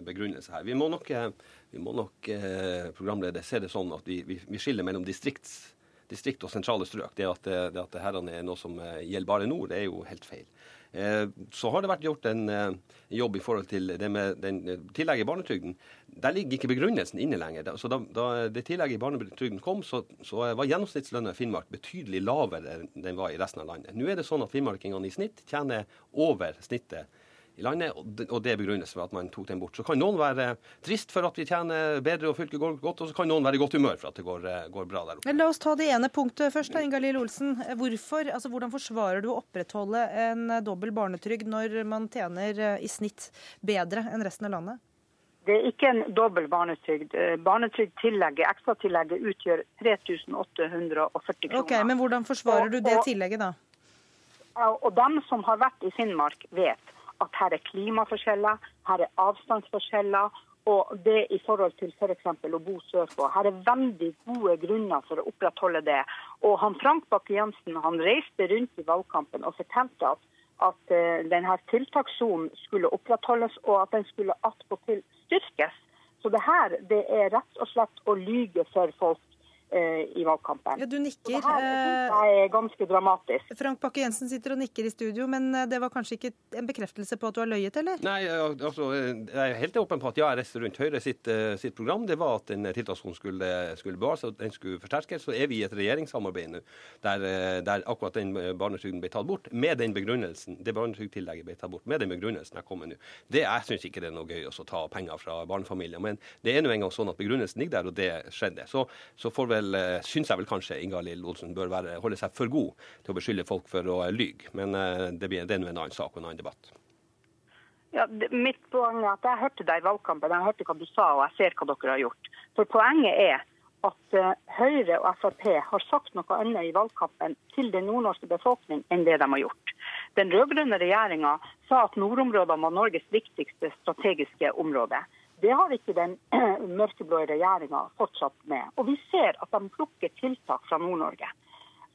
begrunnelse her. Vi må nok, vi må nok programleder, se det sånn at vi, vi, vi skiller mellom distrikts distrikt og sentrale strøk. Det at, det at dette er noe som eh, gjelder bare nord, det er jo helt feil. Eh, så har det vært gjort en eh, jobb i forhold til det med den tillegget i barnetrygden. Der ligger ikke begrunnelsen inne lenger. Så da, da det tillegget i barnetrygden kom, så, så var gjennomsnittslønna i Finnmark betydelig lavere enn den var i resten av landet. Nå er det sånn at finnmarkingene i snitt tjener over snittet i landet, og det begrunnes ved at man tok den bort. Så kan noen være trist for at vi tjener bedre og fylket går godt, og så kan noen være i godt humør for at det går, eh, går bra der oppe. Men La oss ta det ene punktet først, da, Inga-Lill Olsen. Hvorfor, altså, hvordan forsvarer du å opprettholde en dobbel barnetrygd når man tjener eh, i snitt bedre enn resten av landet? Det er ikke en dobbel barnetrygd. Eh, Barnetrygdtillegget, ekstratillegget, utgjør 3840 kroner. Ok, Men hvordan forsvarer du det tillegget, da? Og dem som har vært i Finnmark, vet at her er klimaforskjeller, her er avstandsforskjeller. Og det i forhold til f.eks. For å bo sørpå. Her er veldig gode grunner for å opprettholde det. Og han Frank Bakke-Jensen han reiste rundt i valgkampen og fortalte at, at uh, denne tiltakssonen skulle opprettholdes, og at den skulle attpåtil styrkes. Så det her det er rett og slett å lyge for folk Eh, i valgkampen. Ja, du nikker. Så det her er ganske dramatisk. Frank Bakke-Jensen sitter og nikker i studio, men eh, det var kanskje ikke en bekreftelse på at du har løyet, eller? Nei, altså, jeg er helt åpen på at ja, jeg reiste rundt Høyre sitt, eh, sitt, program. Det var at den tiltakssonen skulle, skulle bevares, og den skulle forsterkes. Så er vi i et regjeringssamarbeid nå der, der, akkurat den barnetrygden ble tatt bort, med den begrunnelsen, det barnetrygdtillegget ble tatt bort, med den begrunnelsen jeg kommer nå. Det, Jeg syns ikke det er noe gøy å ta penger fra barnefamilier, men det er nå engang sånn at begrunnelsen ligger der, og det skjedde. Så, så får vel vel, eh, syns jeg vel kanskje Ingalill Olsen bør være, holde seg for god til å beskylde folk for å lyge. Men eh, det, blir, det er nå en annen sak og en annen debatt. Ja, det, mitt poeng er at Jeg hørte deg i valgkampen, jeg hørte hva du sa og jeg ser hva dere har gjort. For Poenget er at uh, Høyre og Frp har sagt noe annet i valgkampen til den nordnorske befolkning enn det de har gjort. Den rød-grønne regjeringa sa at nordområdene var Norges viktigste strategiske område. Det har ikke den mørkeblå regjeringa fortsatt med. Og vi ser at de plukker tiltak fra Nord-Norge.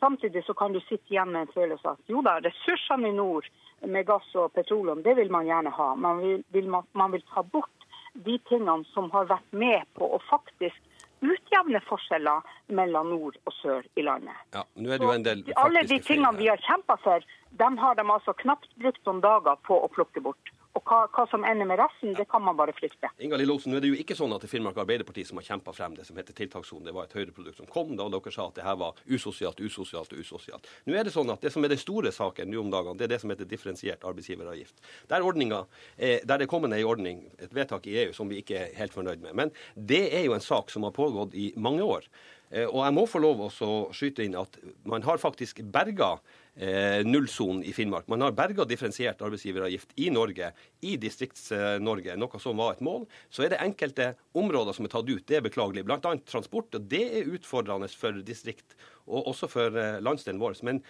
Samtidig så kan du sitte igjen med en følelse av at jo da, ressursene i nord med gass og petroleum, det vil man gjerne ha. Man vil, vil man, man vil ta bort de tingene som har vært med på å faktisk utjevne forskjeller mellom nord og sør i landet. Ja, nå er det jo en del alle de tingene vi har kjempa for, dem har de altså knapt brukt noen dager på å plukke bort. Og hva, hva, som ender med resten, det kan man bare frykte. Inga Lillolsen, nå er det jo ikke sånn at det er Finnmark Arbeiderparti som har kjempa frem det som heter tiltakssonen. Det var et Høyre-produkt som kom da dere sa at det her var usosialt, usosialt og usosialt. Nå er det sånn at det som er den store saken nå om dagene, det er det som heter differensiert arbeidsgiveravgift. Der, er, der det kommet en ordning, et vedtak i EU som vi ikke er helt fornøyd med. Men det er jo en sak som har pågått i mange år. Eh, og jeg må få lov å skyte inn at man har faktisk berga eh, nullsonen i Finnmark. Man har berga differensiert arbeidsgiveravgift i Norge, i Distrikts-Norge, noe som var et mål. Så er det enkelte områder som er tatt ut. Det er beklagelig. Bl.a. transport. og Det er utfordrende for distrikt, og også for eh, landsdelen vår. Men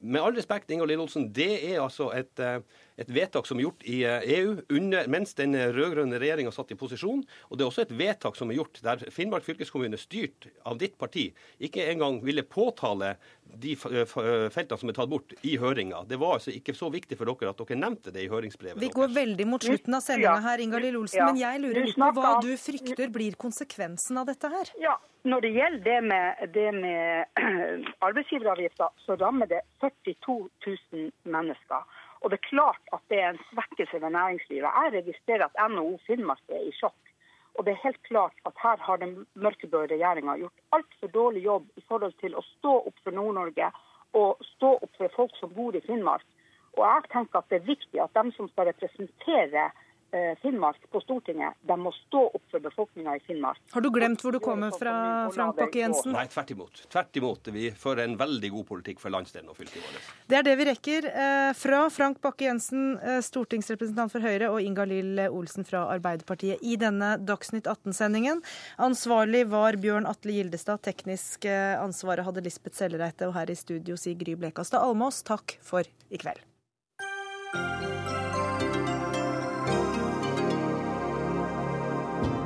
med all respekt, Ingalill Olsen, det er altså et, et, vedtak som er gjort i EU eh, e under, mens den rød-grønne regjeringa satt i posisjon. Og det er også et vedtak som er gjort der Finnmark fylkeskommune, styrt av ditt parti, ikke engang ville påtale de eh, feltene som er tatt bort i høringa. Det var altså ikke så viktig for dere at dere nevnte det i høringsbrevet. Vi går veldig mot slutten av sendinga her, Ingalill Olsen, men jeg lurer litt på hva du frykter blir konsekvensen av dette her? Ja, når det gjelder det med, det med arbeidsgiveravgifta, så rammer det 42 000 mennesker. Og det er klart at det er en svekkelse ved næringslivet. Jeg registrerer at NHO Finnmark er i sjokk. Og det er helt klart at her har den mørkeblå regjeringa gjort altfor dårlig jobb i forhold til å stå opp for Nord-Norge og stå opp for folk som bor i Finnmark. Og jeg tenker at det er viktig at de som skal representere Finnmark på Stortinget, de må stå opp for befolkninga i Finnmark. Har du glemt hvor du kommer fra, Frank Bakke-Jensen? Nei, tvert imot. Tvert imot. Vi fører en veldig god politikk for landsdelen og fylket vårt. Det er det vi rekker eh, fra Frank Bakke-Jensen, eh, stortingsrepresentant for Høyre, og Inga-Lill Olsen fra Arbeiderpartiet i denne Dagsnytt 18-sendingen. Ansvarlig var Bjørn Atle Gildestad, teknisk ansvaret hadde Lisbeth Sellereite, og her i studio sier Gry Blekastad Almås takk for i kveld.